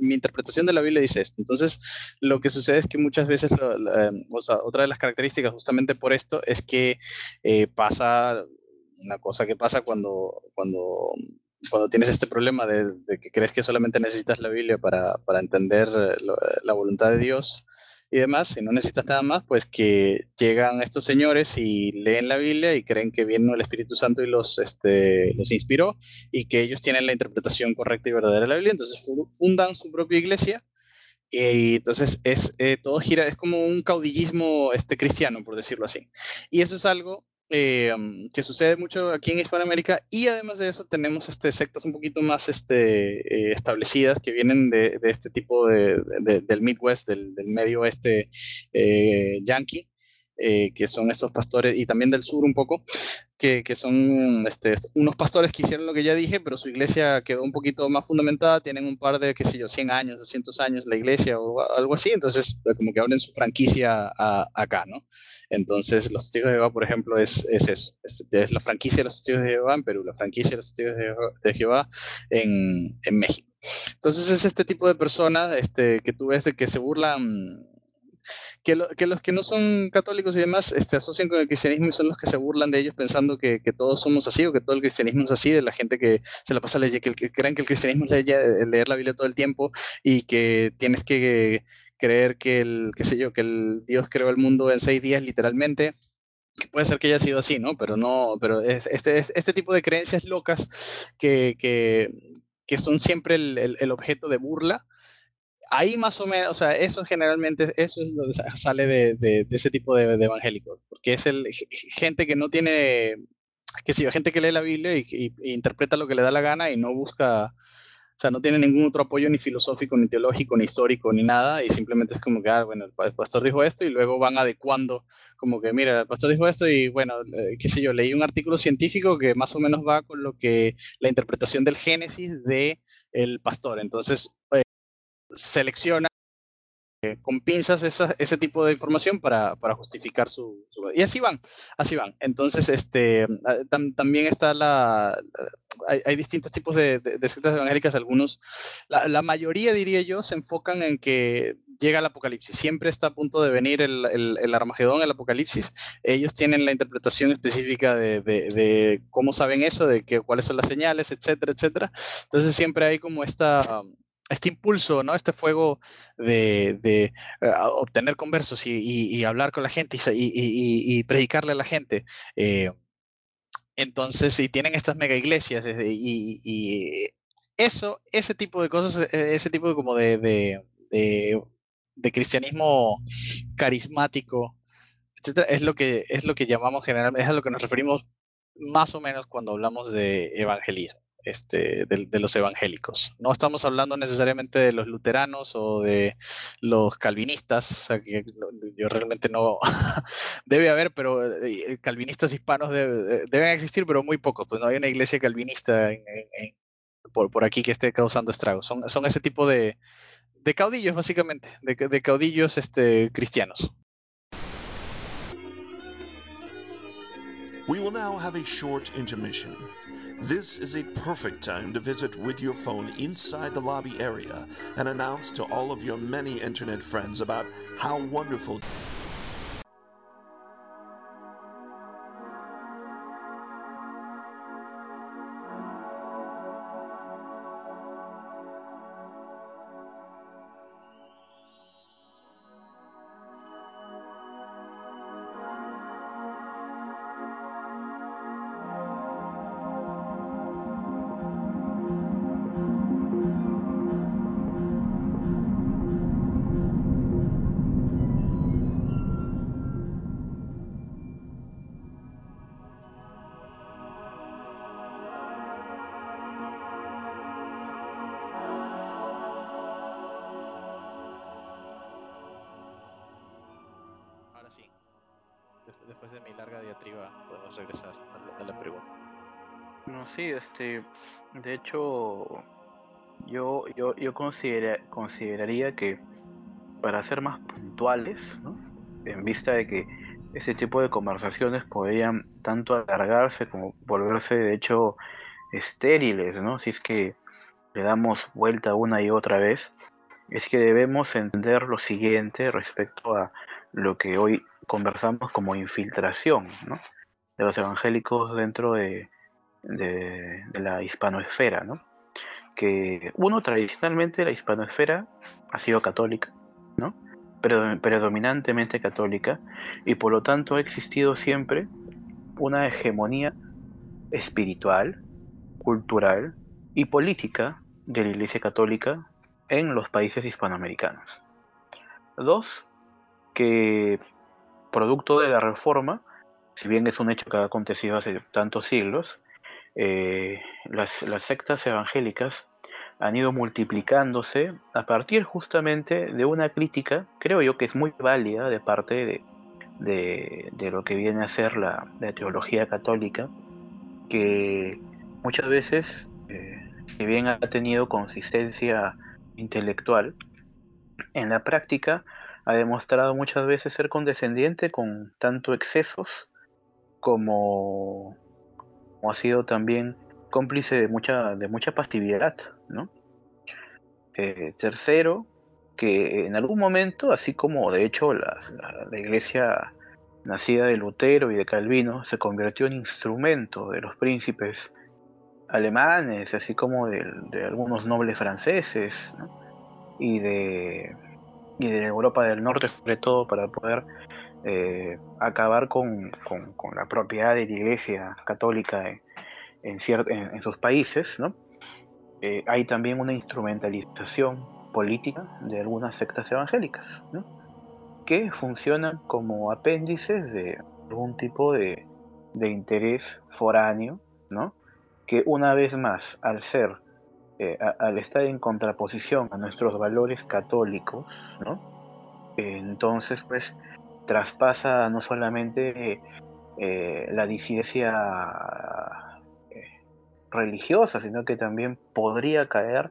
mi interpretación de la Biblia dice esto. Entonces, lo que sucede es que muchas veces, o sea, otra de las características justamente por esto es que eh, pasa una cosa que pasa cuando, cuando cuando tienes este problema de, que crees que solamente necesitas la Biblia para, para entender eh, la voluntad de Dios y demás, y no necesitas nada más, pues que llegan estos señores y leen la Biblia y creen que vino el Espíritu Santo y los, este, los inspiró y que ellos tienen la interpretación correcta y verdadera de la Biblia, entonces fundan su propia iglesia y entonces es, eh, todo gira, es como un caudillismo este, cristiano, por decirlo así. Y eso es algo eh, um, que sucede mucho aquí en Hispanoamérica y además de eso tenemos este, sectas un poquito más este, eh, establecidas que vienen de, de este tipo de, de, del Midwest, del, del medio oeste eh, yankee, eh, que son estos pastores, y también del sur un poco, que, que son este, unos pastores que hicieron lo que ya dije, pero su iglesia quedó un poquito más fundamentada, tienen un par de, qué sé yo, 100 años, 200 años la iglesia o algo así, entonces como que abren su franquicia a, acá, ¿no? Entonces, los testigos de Jehová, por ejemplo, es, es eso. Es, la franquicia de los testigos de Jehová en Perú, la franquicia de los testigos de Jehová, de Jehová en, en, México. Entonces, es este tipo de personas este, que tú ves de que se burlan que, los que no son católicos y demás este, asocian con el cristianismo y son los que se burlan de ellos pensando que, que, todos somos así o que todo el cristianismo es así, de la gente que se la pasa leyendo, que, que creen que el cristianismo es leer, leer la Biblia todo el tiempo y que tienes que creer que el, qué sé yo, que el Dios creó el mundo en seis días literalmente, que puede ser que haya sido así, ¿no? Pero no, pero es, este, es, este tipo de creencias locas que, que, que son siempre el, el, objeto de burla, ahí más o menos, o sea, eso generalmente, eso es lo que sale de, de, ese tipo de, evangélicos, porque es el gente que no tiene, qué sé yo, gente que lee la Biblia y, y, y interpreta lo que le da la gana y no busca o sea, no tiene ningún otro apoyo ni filosófico, ni teológico, ni histórico, ni nada, y simplemente es como que, ah, bueno, el pastor dijo esto y luego van adecuando, como que, mira, el pastor dijo esto y, bueno, eh, qué sé yo, leí un artículo científico que más o menos va con lo que, la interpretación del Génesis de el pastor. Entonces, eh, selecciona con pinzas ese tipo de información para, para justificar su, su, Y así van, así van. Entonces, este, tam, también está la... Hay, distintos tipos de, de, sectas evangélicas, algunos, la, mayoría diría yo, se enfocan en que llega el apocalipsis, siempre está a punto de venir el, el, el Armagedón, el apocalipsis, ellos tienen la interpretación específica de, de, cómo saben eso, de que, cuáles son las señales, etcétera, etcétera. Entonces siempre hay como esta... Este impulso, ¿no? Este fuego de, de uh, obtener conversos y, y, hablar con la gente y, y predicarle a la gente. Eh, entonces, si tienen estas mega iglesias y, eso, ese tipo de cosas, ese tipo de como de, de, de, de cristianismo carismático, etcétera, es lo que es lo que llamamos generalmente, es a lo que nos referimos más o menos cuando hablamos de evangelismo este, de, los evangélicos. No estamos hablando necesariamente de los luteranos o de los calvinistas, que yo realmente no <laughs> debe haber, pero eh, calvinistas hispanos debe, deben existir, pero muy pocos, pues no hay una iglesia calvinista por, por, aquí que esté causando estragos. Son, son ese tipo de, de caudillos, básicamente, de, de caudillos este, cristianos. We will now have a short intermission. This is a perfect time to visit with your phone inside the lobby area and announce to all of your many internet friends about how wonderful. Diatriba podemos regresar a la, a la, pregunta. No, sí, este, de hecho, yo, yo, yo considera, consideraría que para ser más puntuales, ¿no? en vista de que ese tipo de conversaciones podrían tanto alargarse como volverse de hecho estériles, ¿no? Si es que le damos vuelta una y otra vez, es que debemos entender lo siguiente respecto a lo que hoy conversamos como infiltración de los evangélicos dentro de, la hispanoesfera. ¿no? Que uno, tradicionalmente la hispanoesfera ha sido católica, ¿no? predominantemente católica, y por lo tanto ha existido siempre una hegemonía espiritual, cultural y política de la Iglesia Católica en los países hispanoamericanos. Dos, que producto de la reforma si bien es un hecho que ha acontecido hace tantos siglos, eh, las, sectas evangélicas han ido multiplicándose a partir justamente de una crítica, creo yo que es muy válida de parte de, de, lo que viene a ser la, teología católica, que muchas veces, eh, si bien ha tenido consistencia intelectual, en la práctica ha demostrado muchas veces ser condescendiente con tanto excesos como, ha sido también cómplice de mucha, de mucha pasividad, ¿no? Eh, tercero, que en algún momento, así como de hecho la, la, iglesia nacida de Lutero y de Calvino se convirtió en instrumento de los príncipes alemanes, así como de, algunos nobles franceses, y, de, y de Europa del Norte sobre todo para poder eh, acabar con, con, la propiedad de la iglesia católica en, en, sus países, ¿no? Eh, hay también una instrumentalización política de algunas sectas evangélicas, que funcionan como apéndices de algún tipo de, de interés foráneo, ¿no? que una vez más, al ser, eh, al estar en contraposición a nuestros valores católicos, ¿no? Eh, entonces pues traspasa no solamente eh, la disidencia religiosa, sino que también podría caer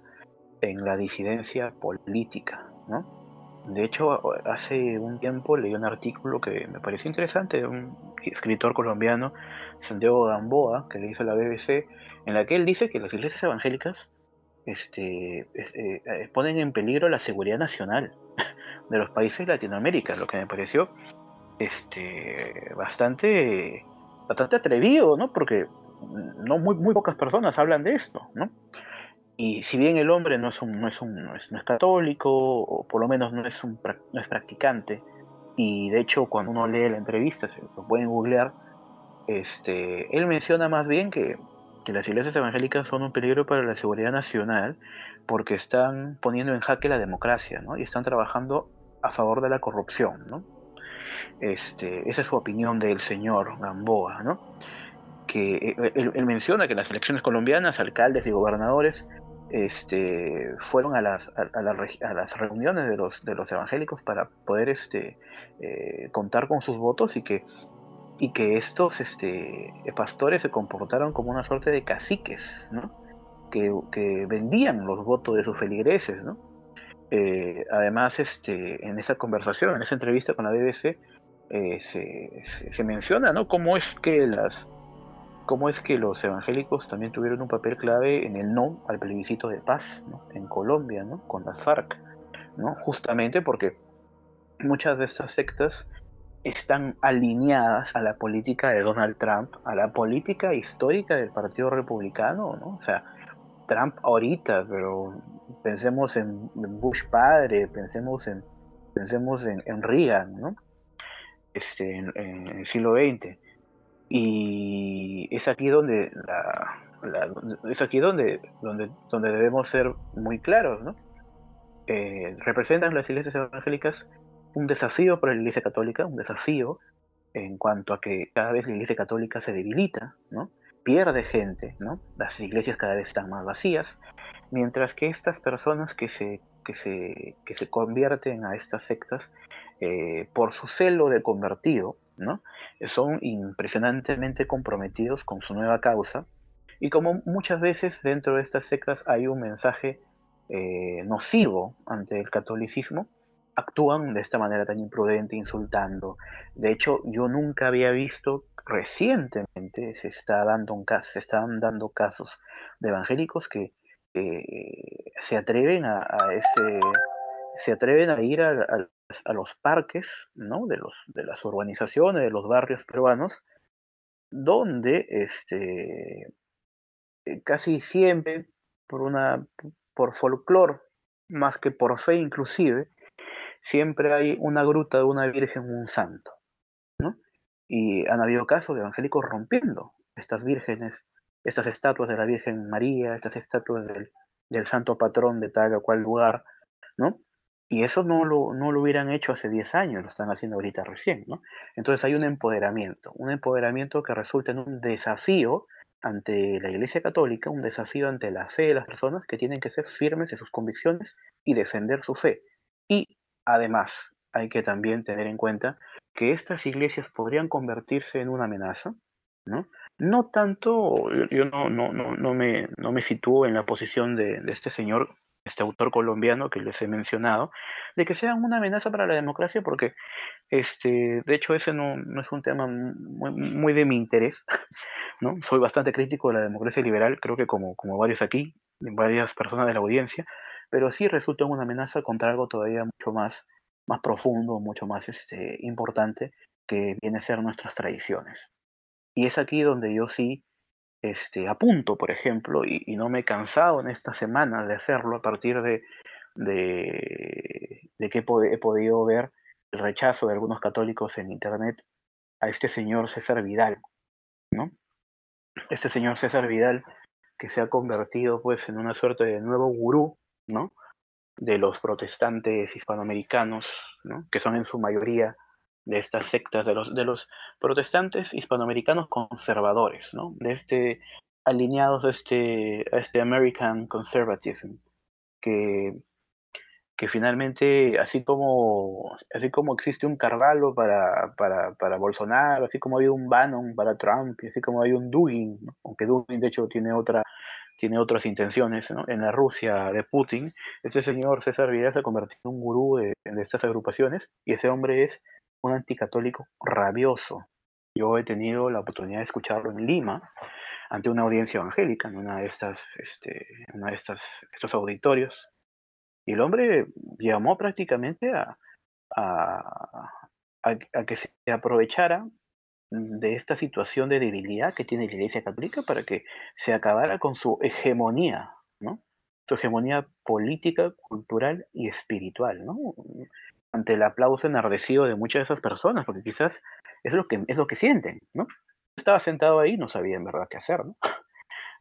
en la disidencia política, ¿no? De hecho, hace un tiempo leí un artículo que me pareció interesante de un escritor colombiano, Santiago Gamboa, que le hizo la BBC, en la que él dice que las iglesias evangélicas este, eh, ponen en peligro la seguridad nacional <laughs> de los países de Latinoamérica, lo que me pareció este, bastante, bastante atrevido, ¿no? Porque no muy, muy pocas personas hablan de esto, ¿no? Y si bien el hombre no es, un, no, es un, no, es, no es católico, o por lo menos no es, un, no es practicante, y de hecho cuando uno lee la entrevista, se lo pueden googlear, este, él menciona más bien que, que las iglesias evangélicas son un peligro para la seguridad nacional porque están poniendo en jaque la democracia, ¿no? Y están trabajando a favor de la corrupción, ¿no? Este, esa es su opinión del señor Gamboa, ¿no? que él, él, menciona que en las elecciones colombianas alcaldes y gobernadores este, fueron a las, a, a, la, a, las reuniones de los, de los evangélicos para poder este, eh, contar con sus votos y que, y que estos este, pastores se comportaron como una suerte de caciques, ¿no? que, que vendían los votos de sus feligreses. ¿no? Eh, además, este, en esa conversación, en esa entrevista con la BBC, eh, se, se, se, menciona ¿no? cómo es que las, cómo es que los evangélicos también tuvieron un papel clave en el no al plebiscito de paz ¿no? en Colombia, ¿no? con las FARC, ¿no? justamente porque muchas de estas sectas están alineadas a la política de Donald Trump, a la política histórica del Partido Republicano, ¿no? O sea, Trump ahorita, pero pensemos en Bush padre, pensemos en, pensemos en, Reagan, ¿no? Este, en, el siglo XX y es aquí donde la, es aquí donde, donde, donde debemos ser muy claros, ¿no? Eh, representan las iglesias evangélicas un desafío para la iglesia católica, un desafío en cuanto a que cada vez la iglesia católica se debilita, ¿no? pierde gente, ¿no? las iglesias cada vez están más vacías, mientras que estas personas que se, que se, que se convierten a estas sectas eh, por su celo de convertido, ¿no? son impresionantemente comprometidos con su nueva causa y como muchas veces dentro de estas sectas hay un mensaje eh, nocivo ante el catolicismo, actúan de esta manera tan imprudente, insultando. De hecho, yo nunca había visto, recientemente se, está dando se están dando casos de evangélicos que eh, se atreven a, se atreven a ir a, los parques ¿no? de, las urbanizaciones, de los barrios peruanos, donde este, casi siempre, por, por folclore, más que por fe inclusive, siempre hay una gruta de una virgen, un santo. ¿no? Y han habido casos de evangélicos rompiendo estas vírgenes, estas estatuas de la Virgen María, estas estatuas del, del santo patrón de tal o cual lugar, ¿no? Y eso no lo, no lo hubieran hecho hace 10 años, lo están haciendo ahorita recién, ¿no? Entonces hay un empoderamiento, un empoderamiento que resulta en un desafío ante la Iglesia Católica, un desafío ante la fe de las personas que tienen que ser firmes en sus convicciones y defender su fe. Y además hay que también tener en cuenta que estas iglesias podrían convertirse en una amenaza, ¿no? No tanto, yo, no, no, no, no, me, no me sitúo en la posición de, de este señor este autor colombiano que les he mencionado, de que sean una amenaza para la democracia, porque este, de hecho ese no, no es un tema muy, muy, de mi interés, <laughs> ¿no? Soy bastante crítico de la democracia liberal, creo que como, como varios aquí, varias personas de la audiencia, pero sí resulta una amenaza contra algo todavía mucho más, más profundo, mucho más este, importante, que viene a ser nuestras tradiciones. Y es aquí donde yo sí este, a punto, por ejemplo, y, no me he cansado en esta semana de hacerlo a partir de, de, que he, podido ver el rechazo de algunos católicos en Internet a este señor César Vidal, ¿no? Este señor César Vidal que se ha convertido pues en una suerte de nuevo gurú, ¿no? De los protestantes hispanoamericanos, ¿no? Que son en su mayoría de estas sectas, de los, de los protestantes hispanoamericanos conservadores, ¿no? De este, alineados a este, a este American Conservatism, que, que finalmente, así como, así como existe un Carvalho para, para, para Bolsonaro, así como hay un Bannon para Trump, y así como hay un Dugin, aunque Dugin de hecho tiene otra tiene otras intenciones en la Rusia de Putin, este señor César Vidal se ha convertido en un gurú de estas agrupaciones y ese hombre es un anticatólico rabioso. Yo he tenido la oportunidad de escucharlo en Lima, ante una audiencia evangélica, en una de estas, este, una de estas, estos auditorios. Y el hombre llamó prácticamente a, a, a, que se aprovechara de esta situación de debilidad que tiene la Iglesia Católica para que se acabara con su hegemonía, ¿no? Su hegemonía política, cultural y espiritual, ¿no? ante el aplauso enardecido de muchas de esas personas, porque quizás es lo que, es lo que sienten, ¿no? Estaba sentado ahí no sabía en verdad qué hacer, ¿no? <laughs>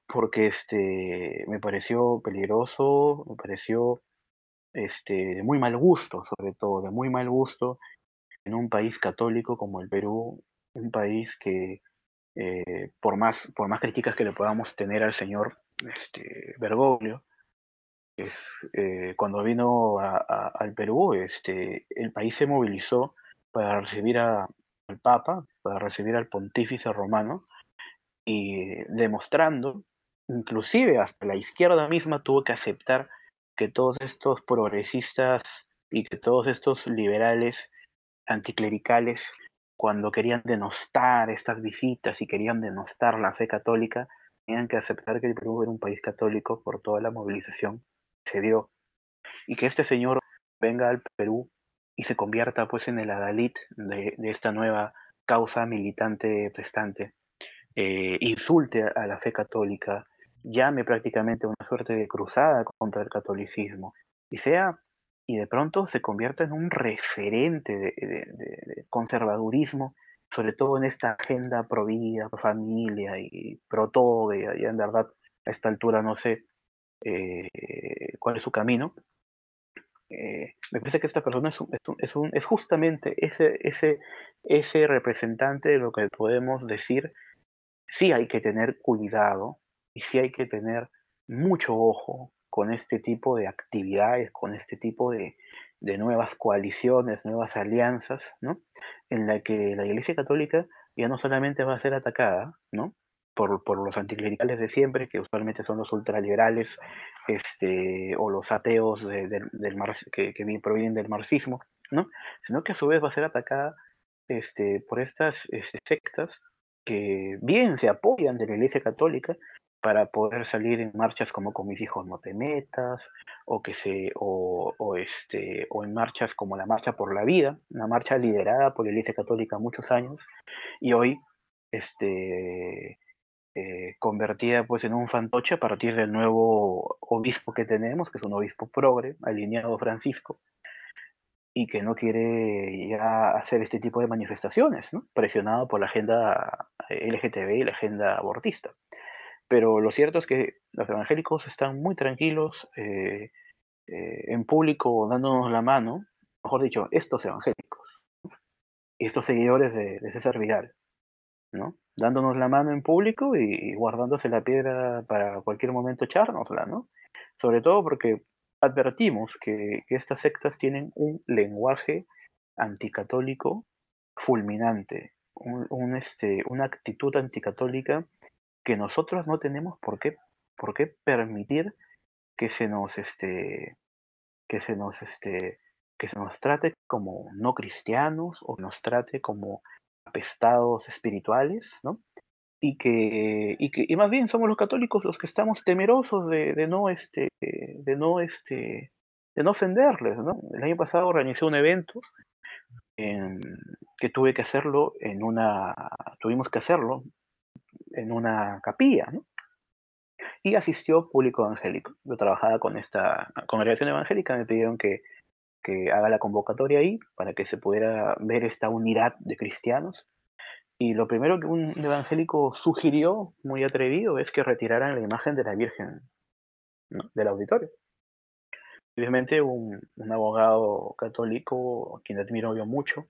Porque este, me pareció peligroso, me pareció este, de muy mal gusto, sobre todo, de muy mal gusto en un país católico como el Perú, un país que eh, por, más, por más críticas que le podamos tener al señor este, Bergoglio, eh, cuando vino al Perú, este, el país se movilizó para recibir al Papa, para recibir al pontífice romano, y demostrando, inclusive hasta la izquierda misma tuvo que aceptar que todos estos progresistas y que todos estos liberales anticlericales, cuando querían denostar estas visitas y querían denostar la fe católica, tenían que aceptar que el Perú era un país católico por toda la movilización se dio. Y que este señor venga al Perú y se convierta pues en el adalid de, esta nueva causa militante prestante, eh, insulte a la fe católica, llame prácticamente una suerte de cruzada contra el catolicismo y sea y de pronto se convierta en un referente de, conservadurismo, sobre todo en esta agenda pro vida, pro familia y pro todo, y en verdad a esta altura no sé eh, cuál es su camino. Eh, me parece que esta persona es, es, un, es, justamente ese, ese, ese representante de lo que podemos decir, sí hay que tener cuidado y sí hay que tener mucho ojo con este tipo de actividades, con este tipo de, de nuevas coaliciones, nuevas alianzas, ¿no? En la que la Iglesia Católica ya no solamente va a ser atacada, ¿no? por, por, los anticlericales de siempre, que usualmente son los ultraliberales este, o los ateos del que, que, provienen del marxismo, ¿no? sino que a su vez va a ser atacada este, por estas este, sectas que bien se apoyan de la Iglesia Católica para poder salir en marchas como con mis hijos no te metas o que se o, este o en marchas como la marcha por la vida una marcha liderada por la Iglesia Católica muchos años y hoy este eh, convertida pues en un fantoche a partir del nuevo obispo que tenemos, que es un obispo progre, alineado Francisco, y que no quiere ya hacer este tipo de manifestaciones, presionado por la agenda LGTB y la agenda abortista. Pero lo cierto es que los evangélicos están muy tranquilos, eh, eh, en público dándonos la mano, mejor dicho, estos evangélicos y estos seguidores de, de César Vidal, ¿no? Dándonos la mano en público y, guardándose la piedra para cualquier momento echárnosla, ¿no? Sobre todo porque advertimos que, estas sectas tienen un lenguaje anticatólico fulminante, un, este, una actitud anticatólica que nosotros no tenemos por qué, por qué permitir que se nos este que se nos este que se nos trate como no cristianos o nos trate como apestados espirituales, ¿no? Y que, y que y más bien somos los católicos los que estamos temerosos de, de no este de no este de no ofenderles, ¿no? El año pasado organizé un evento en, que tuve que hacerlo en una tuvimos que hacerlo en una capilla, ¿no? y asistió público evangélico. Yo trabajaba con esta congregación evangélica, me pidieron que, que haga la convocatoria ahí para que se pudiera ver esta unidad de cristianos. Y lo primero que un evangélico sugirió, muy atrevido, es que retiraran la imagen de la Virgen ¿no? del auditorio. Obviamente un, un, abogado católico, a quien admiro yo mucho,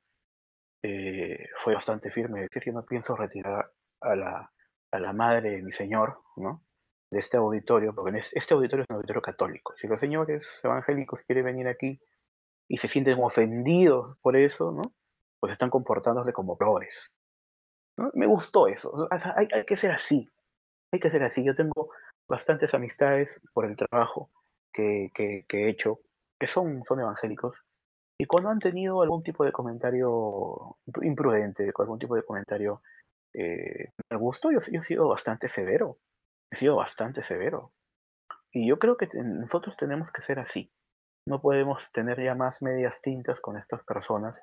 eh, fue bastante firme, decir que no pienso retirar a la, a la madre de mi señor, ¿no? de este auditorio, porque este auditorio es un auditorio católico. Si los señores evangélicos quieren venir aquí y se sienten ofendidos por eso, ¿no? Pues están comportándose como pobres. ¿no? Me gustó eso. Hay, que ser así. Hay que ser así. Yo tengo bastantes amistades por el trabajo que, que, que he hecho, que son, son evangélicos, y cuando han tenido algún tipo de comentario imprudente, algún tipo de comentario eh, me gustó, yo, yo he sido bastante severo he sido bastante severo. Y yo creo que nosotros tenemos que ser así. No podemos tener ya más medias tintas con estas personas,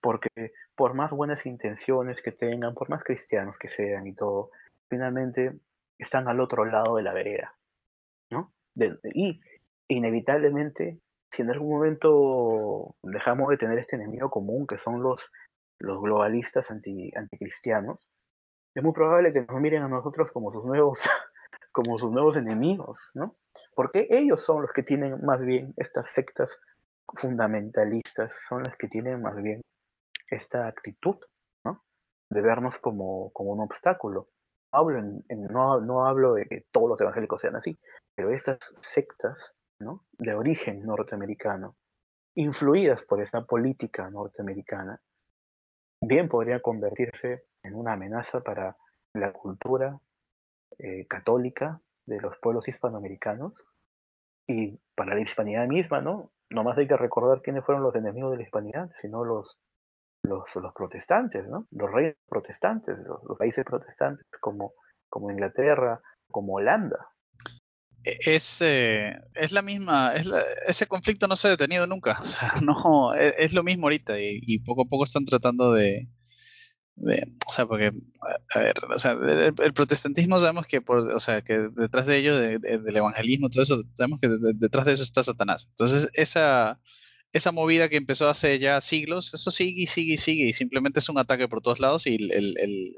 porque por más buenas intenciones que tengan, por más cristianos que sean y todo, finalmente están al otro lado de la vereda. ¿no? De, y inevitablemente, si en algún momento dejamos de tener este enemigo común, que son los, los globalistas anti, anticristianos, es muy probable que nos miren a nosotros como sus nuevos <laughs> como sus nuevos enemigos, ¿no? Porque ellos son los que tienen más bien estas sectas fundamentalistas, son las que tienen más bien esta actitud, ¿no? De vernos como, como un obstáculo. Hablo en, no, no hablo de que todos los evangélicos sean así, pero estas sectas, ¿no? De origen norteamericano, influidas por esta política norteamericana, bien podrían convertirse en una amenaza para la cultura eh, católica de los pueblos hispanoamericanos y para la hispanidad misma, ¿no? No más hay que recordar quiénes fueron los enemigos de la hispanidad, sino los, los, protestantes, ¿no? Los reyes protestantes, los, países protestantes como, como Inglaterra, como Holanda. E, es, es la misma, es ese conflicto no se ha detenido nunca, <laughs> no, es, es lo mismo ahorita y, poco a poco están tratando de, o sea, porque, a ver, o sea, el, protestantismo sabemos que, por, o sea, que detrás de ello, de, de, del evangelismo, todo eso, sabemos que detrás de eso está Satanás. Entonces, esa, esa movida que empezó hace ya siglos, eso sigue y sigue y sigue, y simplemente es un ataque por todos lados y el, el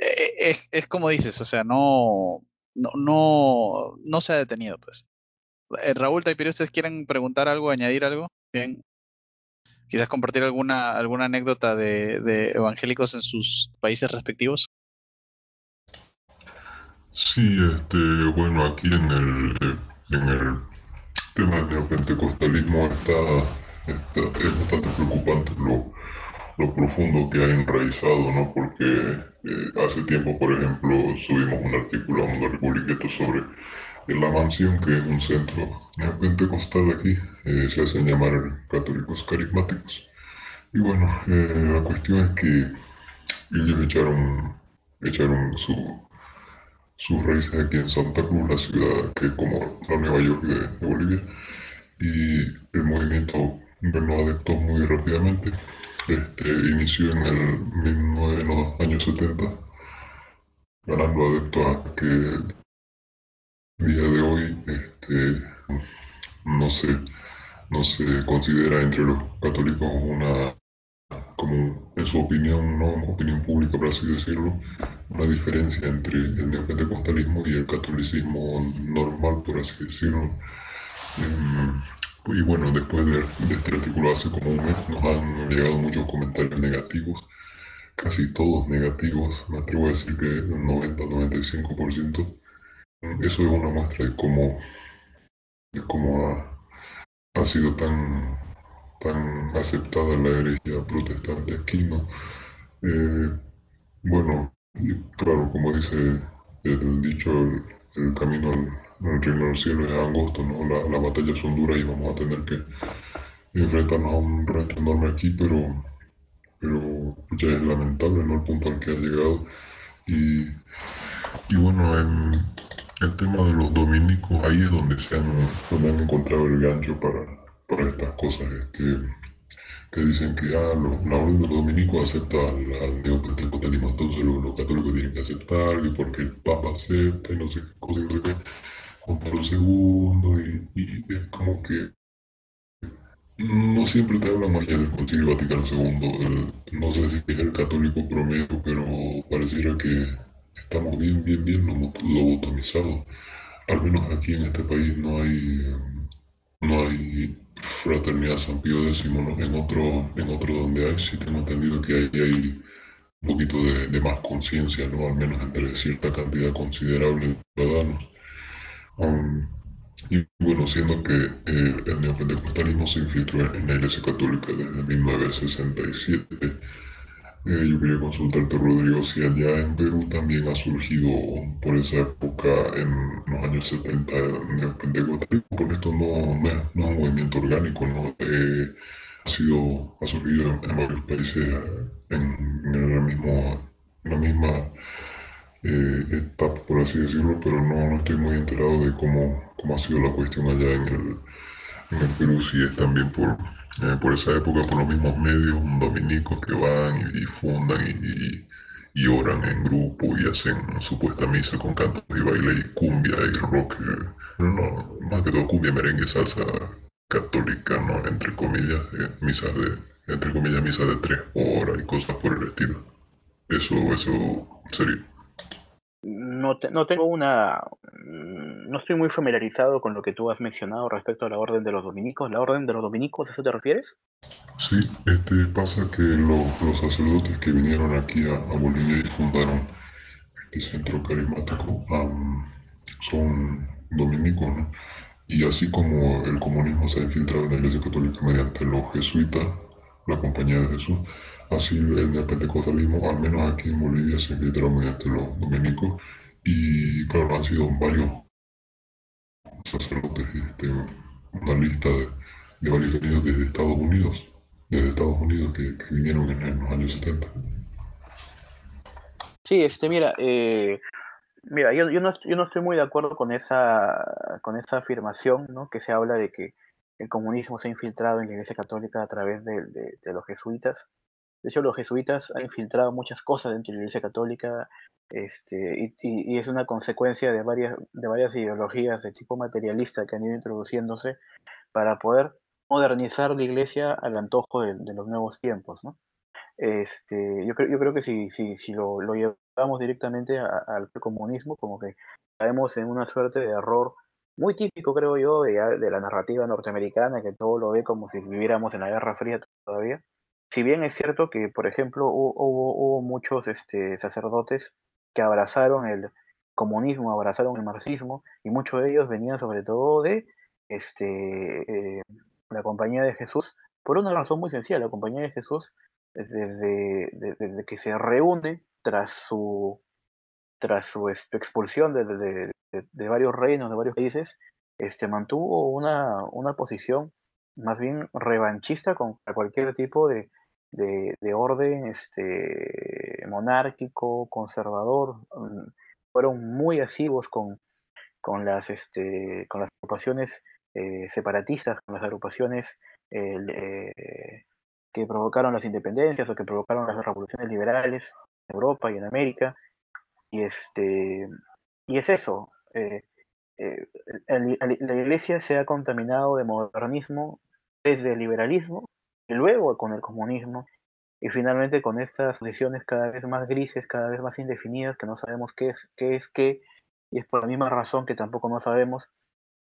e, es, es, como dices, o sea, no, no, no, no se ha detenido, pues. Eh, Raúl, Taipiri, ¿ustedes quieren preguntar algo, añadir algo? Bien quizás compartir alguna, alguna anécdota de, de evangélicos en sus países respectivos. Sí, este, bueno, aquí en el, en el tema del neopentecostalismo está, está, es bastante preocupante lo, lo profundo que ha enraizado, ¿no? Porque eh, hace tiempo, por ejemplo, subimos un artículo a Mundo Republiqueto sobre la mansión, que es un centro pentecostal aquí, eh, se hacen llamar católicos carismáticos. Y bueno, eh, la cuestión es que ellos echaron, echaron su, sus raíces aquí en Santa Cruz, la ciudad que es como la Nueva York de, de Bolivia, y el movimiento ganó adeptos muy rápidamente. Este, inició en el 19, en los años 70, ganando adeptos que día de hoy este, no se no se considera entre los católicos una como en su opinión no opinión pública por así decirlo una diferencia entre el neopentecostalismo y el catolicismo normal por así decirlo Em, y bueno, después de, este artículo hace como un mes nos han llegado muchos comentarios negativos, casi todos negativos, me atrevo a decir que el 90-95%. Eso es una muestra de cómo, de cómo ha, ha sido tan, tan aceptada la herejía protestante aquí. Eh, bueno, claro, como dice el dicho, el, camino al, reino del cielo es angosto, ¿no? La, las batallas son duras y vamos a tener que enfrentarnos a un reto enorme aquí, pero, pero ya es lamentable. El punto al que ha llegado. Y, y bueno, en el tema de los dominicos, ahí es donde se han, donde han encontrado el gancho para, para estas cosas. Este, que dicen que ah, la orden de los dominicos acepta al, al neopentecostalismo, entonces los, los, católicos tienen que aceptar, y porque el Papa acepta, y no sé qué cosa, y no sé qué, Juan Pablo II, y, es como que no siempre te hablan allá del Concilio Vaticano II, no sé si es el católico promedio, pero pareciera que estamos bien, bien, bien lobotomizados. Al menos aquí en este país no hay, no hay Fraternidad San Pío X. En otro, en otro donde hay, sí tengo entendido que hay, hay un poquito de, de más conciencia, ¿no? Al menos entre cierta cantidad considerable de ciudadanos. Um, y bueno, siendo que eh, el neopentecostalismo se infiltró en la Iglesia Católica desde 1967, eh, yo quería consultarte, Rodrigo, si allá en Perú también ha surgido por esa época, en los años 70, neopentecostalismo, porque esto no, no, es, no, es, un movimiento orgánico, ¿no? Eh, ha, sido, ha surgido en, varios países en, en, la, mismo, la misma eh, etapa, por así decirlo, pero no, no, estoy muy enterado de cómo, cómo ha sido la cuestión allá en el, en el Perú, si es también por eh, por esa época, por los mismos medios dominicos que van y, y fundan y, y, oran en grupo y hacen supuesta misa con cantos y baile y cumbia y rock. Eh, no, más que todo cumbia, merengue, salsa católica, ¿no? Entre comillas, eh, misas de, entre comillas, misas de tres horas y cosas por el estilo. Eso, eso sería. No, te, no tengo una. Mm, no estoy muy familiarizado con lo que tú has mencionado respecto a la Orden de los Dominicos. ¿La Orden de los Dominicos, a eso te refieres? Sí, este, pasa que los, los sacerdotes que vinieron aquí a, a, Bolivia y fundaron este centro carismático son dominicos, ¿no? Y así como el comunismo se ha infiltrado en la Iglesia Católica mediante los jesuitas, la Compañía de Jesús, Así el neopentecostalismo, al menos aquí en Bolivia, se infiltró mediante los dominicos y claro, han sido varios sacerdotes, este, una lista de, de, varios venidos desde Estados Unidos, desde Estados Unidos que, que vinieron en, en, los años 70. Sí, este, mira, eh, mira, yo, yo, no, yo no estoy muy de acuerdo con esa, con esa afirmación, ¿no? Que se habla de que el comunismo se ha infiltrado en la Iglesia Católica a través de, de, de los jesuitas. De hecho, los jesuitas han infiltrado muchas cosas dentro de la Iglesia Católica este, y, es una consecuencia de varias, de varias ideologías de tipo materialista que han ido introduciéndose para poder modernizar la Iglesia al antojo de, los nuevos tiempos. ¿no? Este, yo, creo, yo creo que si, si, si lo, llevamos directamente al comunismo, como que caemos en una suerte de error muy típico, creo yo, de, de la narrativa norteamericana, que todo lo ve como si viviéramos en la Guerra Fría todavía si bien es cierto que, por ejemplo, hubo, muchos este, sacerdotes que abrazaron el comunismo, abrazaron el marxismo, y muchos de ellos venían sobre todo de este, eh, la Compañía de Jesús, por una razón muy sencilla, la Compañía de Jesús, desde, desde, que se reúne tras su, tras su este, expulsión de, de, varios reinos, de varios países, este, mantuvo una, una posición más bien revanchista contra cualquier tipo de, de, de orden este, monárquico, conservador, mm, fueron muy asiduos con, con, las, este, con las agrupaciones eh, separatistas, con las agrupaciones eh, eh, que provocaron las independencias o que provocaron las revoluciones liberales en Europa y en América. Y, este, y es eso. Eh, eh, la iglesia se ha contaminado de modernismo desde el liberalismo y luego con el comunismo y finalmente con estas decisiones cada vez más grises, cada vez más indefinidas, que no sabemos qué es qué, es qué y es por la misma razón que tampoco no sabemos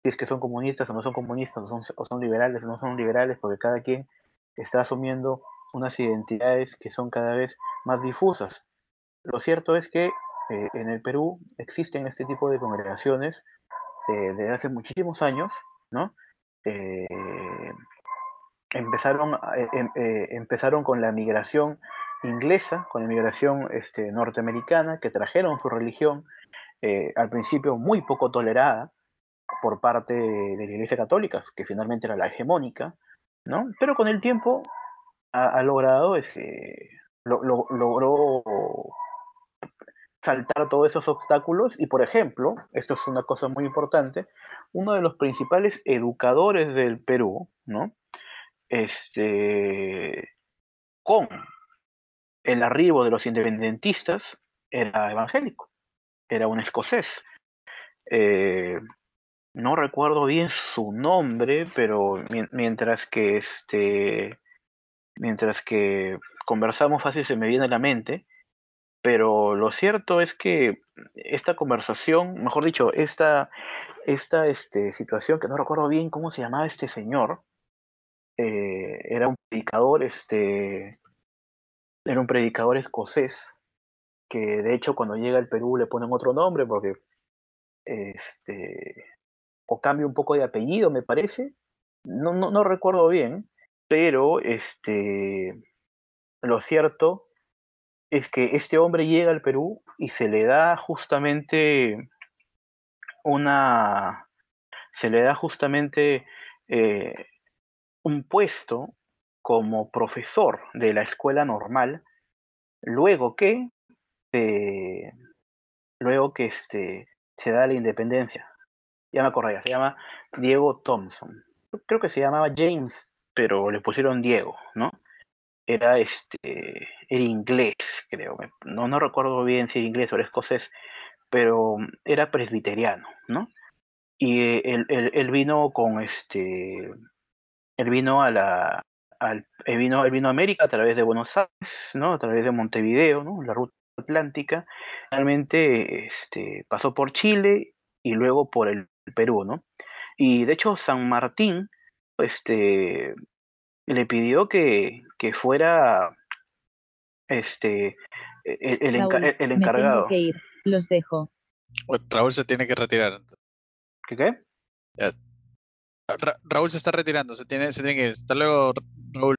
si es que son comunistas o no son comunistas, o son, o son liberales o no son liberales, porque cada quien está asumiendo unas identidades que son cada vez más difusas. Lo cierto es que eh, en el Perú existen este tipo de congregaciones eh, desde hace muchísimos años, ¿no? Eh, empezaron, eh, em, eh, empezaron con la migración inglesa, con la migración este, norteamericana, que trajeron su religión, eh, al principio muy poco tolerada por parte de la Iglesia Católica, que finalmente era la hegemónica, ¿no? Pero con el tiempo ha, logrado ese, lo- logró saltar todos esos obstáculos y, por ejemplo, esto es una cosa muy importante, uno de los principales educadores del Perú, ¿no? Este, con el arribo de los independentistas, era evangélico, era un escocés. Eh, no recuerdo bien su nombre, pero mien- mientras que este, mientras que conversamos fácil se me viene a la mente, pero lo cierto es que esta conversación, mejor dicho, esta, esta este, situación, que no recuerdo bien cómo se llamaba este señor, eh, era un predicador, este, era un predicador escocés, que de hecho cuando llega al Perú le ponen otro nombre porque este o cambia un poco de apellido, me parece. No, no, no recuerdo bien, pero este lo cierto es que este hombre llega al Perú y se le da justamente una se le da justamente eh, un puesto como profesor de la escuela normal luego que luego que este se da la independencia ya me acordé, se llama Diego Thompson. Creo que se llamaba James, pero le pusieron Diego, ¿no? Era este, era inglés, creo. No, no recuerdo bien si era inglés o escocés, pero era presbiteriano, ¿no? Y eh, él vino con este, él vino a la, al, él vino, él vino a América a través de Buenos Aires, ¿no? A través de Montevideo, ¿no? La ruta atlántica. Realmente, este, pasó por Chile y luego por el Perú, ¿no? Y de hecho San Martín este, le pidió que, que fuera este, el, el enca- Raúl, el me encargado. tengo que ir. Los dejo. Raúl se tiene que retirar. ¿Qué qué? Ra- Raúl se está retirando, se tiene, se tiene que ir. Hasta luego, Raúl.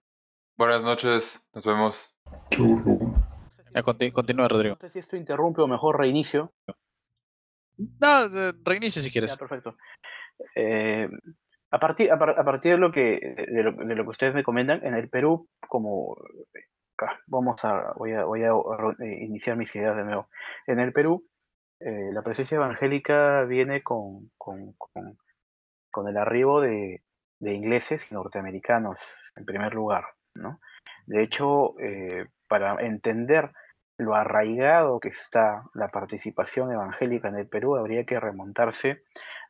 Buenas noches, nos vemos. Ya, conti- continúa, Rodrigo. No sé si esto interrumpe o mejor reinicio. No, eh, reinicia si Ya, quieres. perfecto. Eh, a, partir, a, par- a partir de lo, que, de, lo, de lo que ustedes me comentan, en el Perú, como vamos a, voy a, voy a eh, iniciar mis ideas de nuevo. En el Perú, eh, la presencia evangélica viene con, con, con, con el arribo de, ingleses y norteamericanos, en primer lugar, ¿no? De hecho, eh, para entender lo arraigado que está la participación evangélica en el Perú, habría que remontarse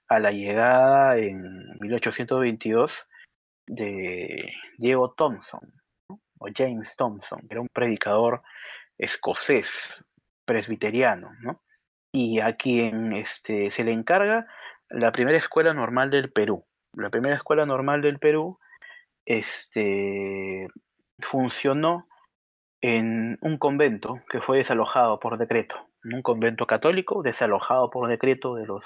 a la llegada en 1822 de Diego Thompson, o James Thompson, que era un predicador escocés, presbiteriano, ¿no? y a quien este, se le encarga la primera escuela normal del Perú. La primera escuela normal del Perú este, funcionó en un convento que fue desalojado por decreto, un convento católico desalojado por decreto de los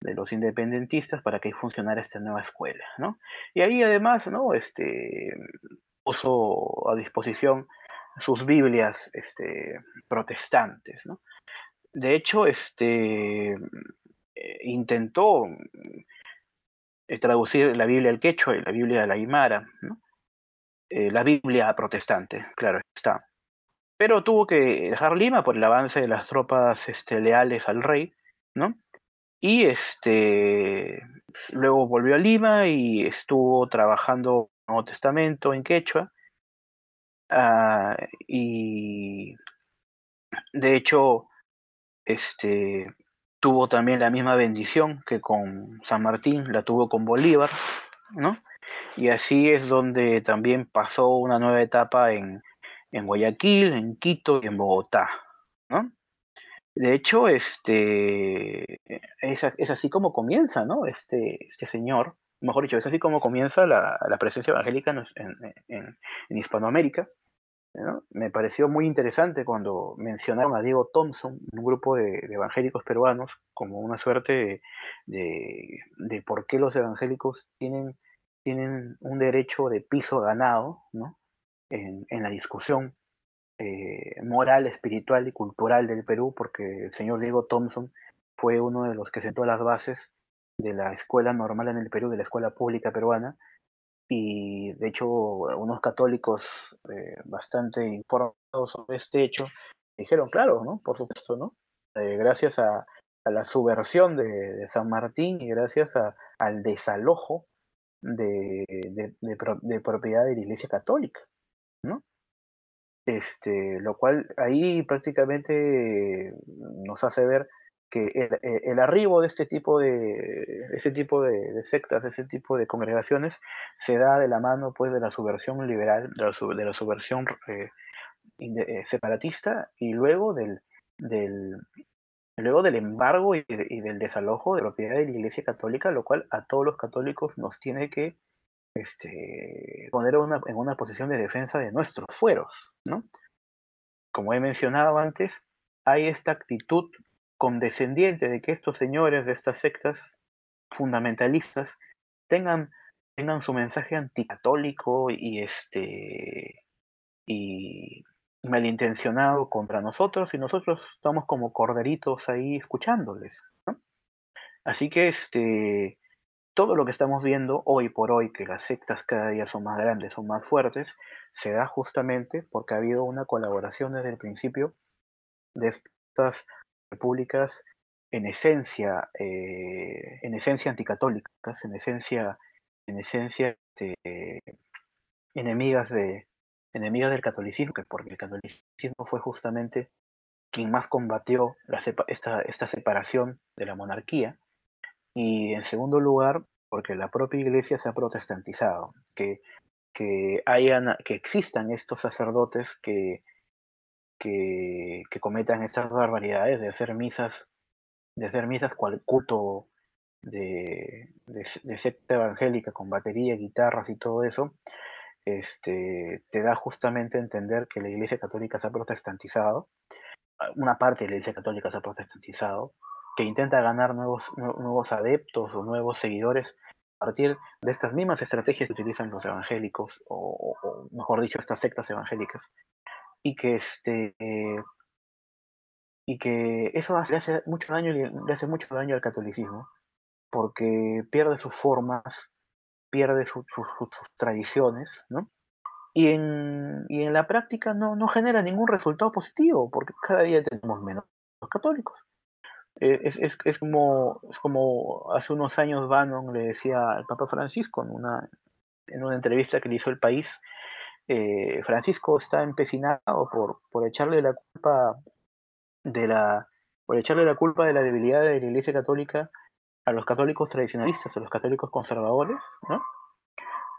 de los independentistas para que funcionara esta nueva escuela, ¿no? Y ahí además, ¿no? Este puso a disposición sus Biblias este, protestantes, ¿no? De hecho, este intentó eh, traducir la Biblia al quechua y la Biblia al aymara, ¿no? Eh, la Biblia protestante, claro está. Pero tuvo que dejar Lima por el avance de las tropas este, leales al rey, ¿no? Y este luego volvió a Lima y estuvo trabajando en el Nuevo Testamento en quechua. ah, y de hecho, este tuvo también la misma bendición que con San Martín, la tuvo con Bolívar, ¿no? Y así es donde también pasó una nueva etapa en, en Guayaquil, en Quito y en Bogotá, ¿no? De hecho, este es, es así como comienza, ¿no? Este, este señor, mejor dicho, es así como comienza la, la presencia evangélica en, en, en, Hispanoamérica. Me pareció muy interesante cuando mencionaron a Diego Thompson, un grupo de, evangélicos peruanos, como una suerte de, de, de, por qué los evangélicos tienen, tienen un derecho de piso ganado ¿no? en, en la discusión eh, moral, espiritual y cultural del Perú, porque el señor Diego Thompson fue uno de los que sentó las bases de la escuela normal en el Perú, de la escuela pública peruana, y de hecho unos católicos eh, bastante informados sobre este hecho dijeron, claro, ¿no? Por supuesto, ¿no? Eh, gracias a, la subversión de, de, San Martín y gracias a, al desalojo de, de, de, propiedad de la Iglesia Católica, ¿no? Este, lo cual ahí prácticamente nos hace ver que el, el arribo de este tipo de este tipo de, sectas, de ese tipo de congregaciones, se da de la mano pues de la subversión liberal, de la, subversión eh, de, separatista y luego del, luego del embargo y, del desalojo de propiedad de la Iglesia Católica, lo cual a todos los católicos nos tiene que este, poner en una posición de defensa de nuestros fueros, ¿no? Como he mencionado antes, hay esta actitud condescendiente de que estos señores de estas sectas fundamentalistas tengan, tengan su mensaje anticatólico y este y malintencionado contra nosotros y nosotros estamos como corderitos ahí escuchándoles. Así que este todo lo que estamos viendo hoy por hoy, que las sectas cada día son más grandes, son más fuertes, se da justamente porque ha habido una colaboración desde el principio de estas repúblicas en esencia, eh, en esencia anticatólicas, en esencia, en esencia de, enemigas de enemigas del catolicismo, que porque el catolicismo fue justamente quien más combatió esta, esta separación de la monarquía, y en segundo lugar, porque la propia iglesia se ha protestantizado, que, que, hayan, que existan estos sacerdotes que, que, que, cometan estas barbaridades de hacer misas, de hacer misas cual culto de, de, secta evangélica con batería, guitarras y todo eso, este, te da justamente a entender que la iglesia católica se ha protestantizado, una parte de la iglesia católica se ha protestantizado, que intenta ganar nuevos, nuevos adeptos o nuevos seguidores a partir de estas mismas estrategias que utilizan los evangélicos, o mejor dicho, estas sectas evangélicas, y que este eh, y que eso hace, le hace mucho daño le hace mucho daño al catolicismo porque pierde sus formas pierde su, su, su, sus tradiciones ¿no? y en, y en la práctica no, no genera ningún resultado positivo porque cada día tenemos menos católicos es, es, es, como, es como hace unos años Bannon le decía al Papa Francisco en una, en una entrevista que le hizo el país, eh, Francisco está empecinado por, por echarle la culpa de la por echarle la culpa de la debilidad de la Iglesia Católica a los católicos tradicionalistas, a los católicos conservadores, ¿no?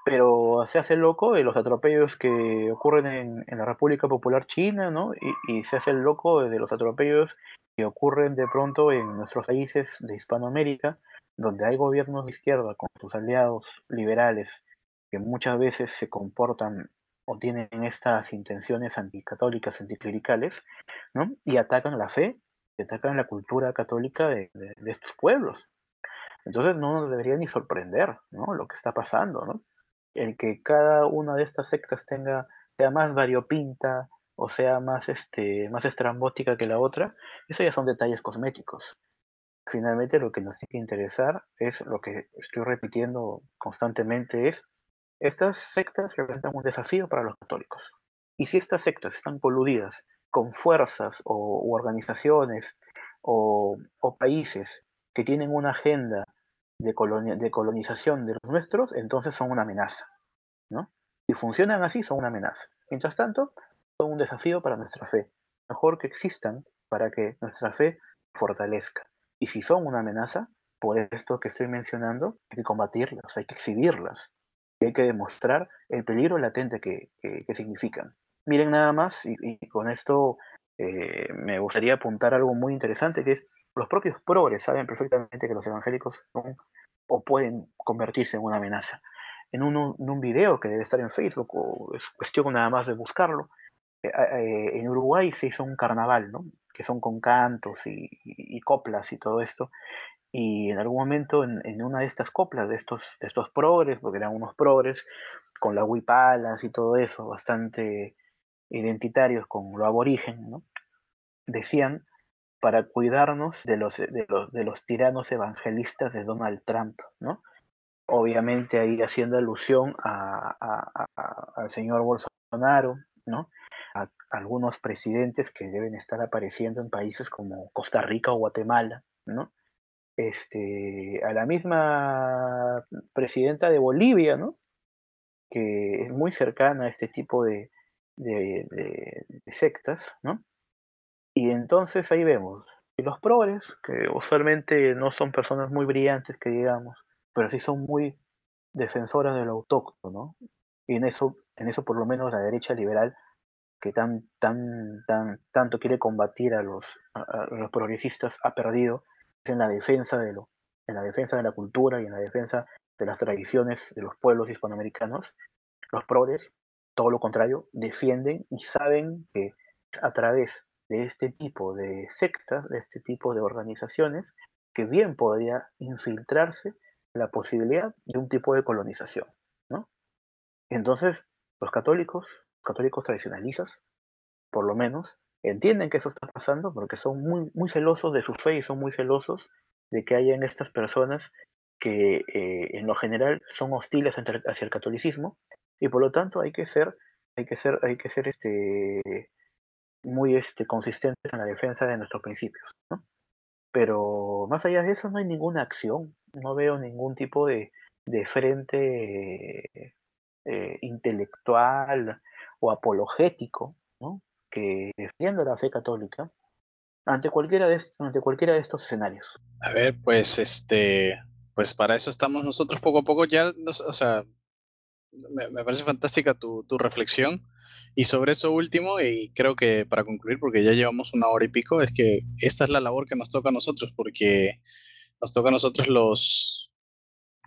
Pero se hace loco de los atropellos que ocurren en, la República Popular China, ¿no? Y, se hace loco de los atropellos que ocurren de pronto en nuestros países de Hispanoamérica, donde hay gobiernos de izquierda con sus aliados liberales que muchas veces se comportan o tienen estas intenciones anticatólicas, anticlericales, ¿no? Y atacan la fe, y atacan la cultura católica de, de, estos pueblos. Entonces no nos debería ni sorprender, ¿no? Lo que está pasando, ¿no? El que cada una de estas sectas tenga, sea más variopinta o sea más, este, más estrambótica que la otra, eso ya son detalles cosméticos. Finalmente lo que nos tiene que interesar es lo que estoy repitiendo constantemente es estas sectas representan un desafío para los católicos. Y si estas sectas están coludidas con fuerzas o organizaciones o, países que tienen una agenda de, de, colonización de los nuestros, entonces son una amenaza. ¿no? Si funcionan así, son una amenaza. Mientras tanto, son un desafío para nuestra fe. Mejor que existan para que nuestra fe fortalezca. Y si son una amenaza, por esto que estoy mencionando, hay que combatirlas, hay que exhibirlas, hay que demostrar el peligro latente que, que, que significan. Miren nada más, y, con esto eh, me gustaría apuntar algo muy interesante que es los propios progres saben perfectamente que los evangélicos son o pueden convertirse en una amenaza. En un, en video que debe estar en Facebook, o es cuestión nada más de buscarlo, eh, eh, en Uruguay se hizo un carnaval, ¿no? que son con cantos y, coplas y todo esto, y en algún momento en, una de estas coplas de estos, de estos progres, porque eran unos progres, con las huipalas y todo eso, bastante identitarios con lo aborigen, ¿no? decían para cuidarnos de los, de los, de los tiranos evangelistas de Donald Trump, ¿no? Obviamente ahí haciendo alusión a, al señor Bolsonaro, ¿no? A, algunos presidentes que deben estar apareciendo en países como Costa Rica o Guatemala, ¿no? Este, a la misma presidenta de Bolivia, ¿no? Que es muy cercana a este tipo de, de, sectas, ¿no? Y entonces ahí vemos, y los progres, que usualmente no son personas muy brillantes, que digamos, pero sí son muy defensoras del autóctono, ¿no? Y en eso, en eso por lo menos la derecha liberal, que tan, tan, tan, tanto quiere combatir a los, a los progresistas, ha perdido en la defensa de lo, en la defensa de la cultura y en la defensa de las tradiciones de los pueblos hispanoamericanos. Los progres, todo lo contrario, defienden y saben que a través de este tipo de sectas, de este tipo de organizaciones, que bien podría infiltrarse la posibilidad de un tipo de colonización. ¿no? Entonces, los católicos, católicos tradicionalistas, por lo menos, entienden que eso está pasando porque son muy, muy celosos de su fe y son muy celosos de que hayan estas personas que eh, en lo general son hostiles hacia el catolicismo y por lo tanto hay que ser hay que ser hay que ser este muy este, consistentes en la defensa de nuestros principios. ¿no? Pero más allá de eso no hay ninguna acción, no veo ningún tipo de, de frente eh, intelectual o apologético ¿no? Que defienda la fe católica ante cualquiera de estos, escenarios. A ver, pues este, pues para eso estamos nosotros poco a poco ya, o sea, me, parece fantástica tu reflexión. Y sobre eso último, y creo que para concluir, porque ya llevamos una hora y pico, es que esta es la labor que nos toca a nosotros, porque nos toca a nosotros los,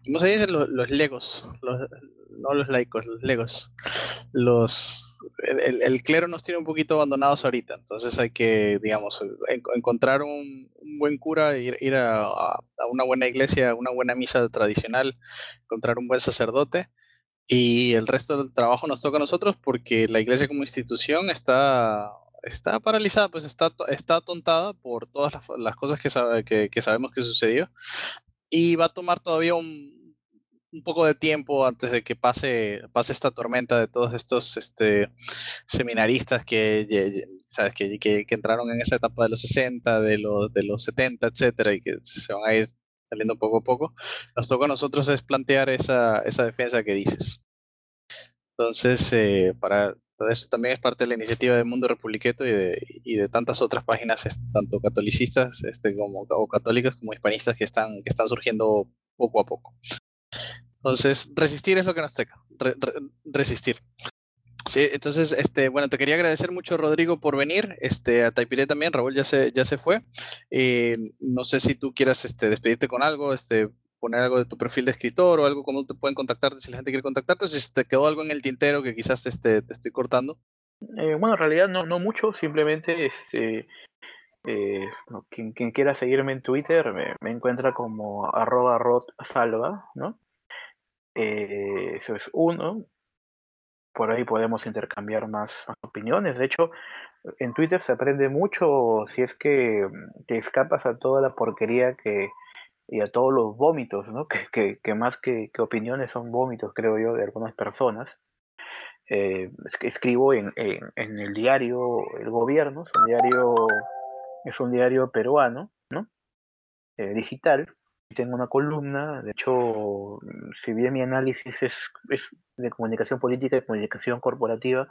¿cómo se dice? Los, los legos, los, no los laicos, los legos. Los, el, el, clero nos tiene un poquito abandonados ahorita, entonces hay que, digamos, en, encontrar un, un, buen cura, ir, ir a, a, una buena iglesia, una buena misa tradicional, encontrar un buen sacerdote y el resto del trabajo nos toca a nosotros porque la iglesia como institución está, está paralizada, pues está, está atontada por todas las, las cosas que, sabe, que, que, sabemos que sucedió. Y va a tomar todavía un, un, poco de tiempo antes de que pase, pase esta tormenta de todos estos este, seminaristas que, ¿sabes? Que, que, que, entraron en esa etapa de los 60, de los, de los 70, etcétera, y que se van a ir saliendo poco a poco, nos toca a nosotros es plantear esa, esa defensa que dices. Entonces, eh, para eso también es parte de la iniciativa de Mundo Republiqueto y de, y de tantas otras páginas, este, tanto catolicistas este, como, o católicas como hispanistas que están, que están surgiendo poco a poco. Entonces, resistir es lo que nos toca, re, re, resistir. Sí, entonces, este, bueno, te quería agradecer mucho, Rodrigo, por venir. Este, a Taipiré también, Raúl ya se, ya se fue. Eh, no sé si tú quieras este, despedirte con algo, este, poner algo de tu perfil de escritor o algo, cómo te pueden contactarte si la gente quiere contactarte, si te quedó algo en el tintero que quizás este, te estoy cortando. Eh, bueno, en realidad no, no mucho, simplemente este, eh, quien, quien, quiera seguirme en Twitter me, me encuentra como arroba salva, ¿no? Eh, eso es uno, por ahí podemos intercambiar más, más, opiniones. De hecho, en Twitter se aprende mucho si es que te escapas a toda la porquería que y a todos los vómitos, ¿no? Que, que, que más que, que, opiniones son vómitos, creo yo, de algunas personas. Eh, escribo en, en, en, el diario El Gobierno, es un diario, es un diario peruano, ¿no? Eh, digital, tengo una columna, de hecho, si bien mi análisis es, es, de comunicación política y comunicación corporativa,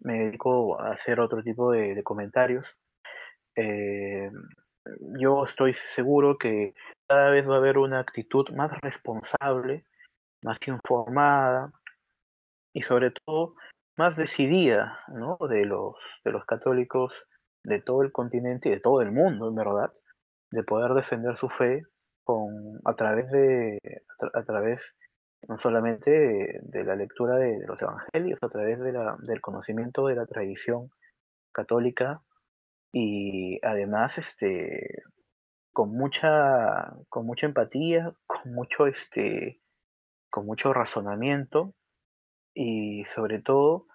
me dedico a hacer otro tipo de, de comentarios. Eh, yo estoy seguro que cada vez va a haber una actitud más responsable, más informada y sobre todo más decidida ¿no? de, los, de los católicos de todo el continente y de todo el mundo, en verdad, de poder defender su fe con, a través de, a, través no solamente de, la lectura de, los evangelios, a través de la, del conocimiento de la tradición católica y además este con mucha con mucha empatía, con mucho este con mucho razonamiento y sobre todo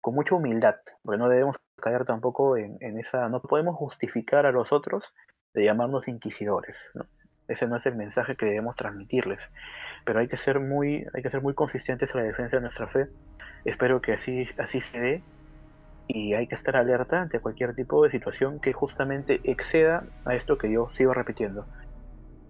con mucha humildad, porque no debemos caer tampoco en, en esa, no podemos justificar a los otros de llamarnos inquisidores, ¿no? Ese no es el mensaje que debemos transmitirles, pero hay que ser muy, hay que ser muy consistentes en la defensa de nuestra fe. Espero que así, así se dé y hay que estar alerta ante cualquier tipo de situación que justamente exceda a esto que yo sigo repitiendo.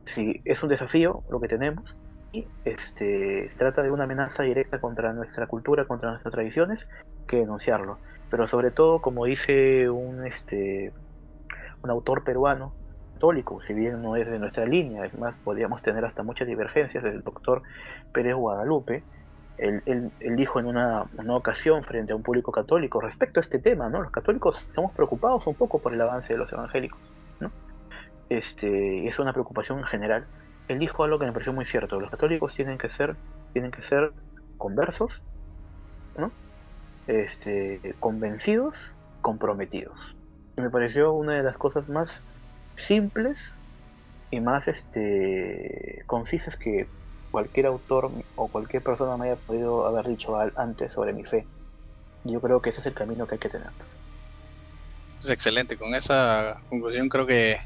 Si es un desafío lo que tenemos, y este, se trata de una amenaza directa contra nuestra cultura, contra nuestras tradiciones, que denunciarlo. Pero sobre todo, como dice un, este, un autor peruano, católico, si bien no es de nuestra línea, es más, podríamos tener hasta muchas divergencias, del doctor Pérez Guadalupe, él, dijo en una, ocasión frente a un público católico respecto a este tema, ¿no? Los católicos estamos preocupados un poco por el avance de los evangélicos, ¿no? Este, es una preocupación general. Él dijo algo que me pareció muy cierto, los católicos tienen que ser, tienen que ser conversos, ¿no? Este, convencidos, comprometidos. Me pareció una de las cosas más simples y más este, concisas que cualquier autor o cualquier persona me haya podido haber dicho antes sobre mi fe. Yo creo que ese es el camino que hay que tener. Es excelente, con esa conclusión creo que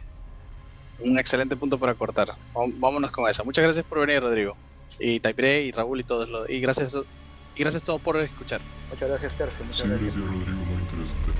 un excelente punto para cortar. Vámonos con eso. Muchas gracias por venir, Rodrigo. Y Taipre y Raúl y todos los y gracias y gracias a todos por escuchar. Muchas gracias, Tercio. Muchas gracias. Rodrigo, muy interesante.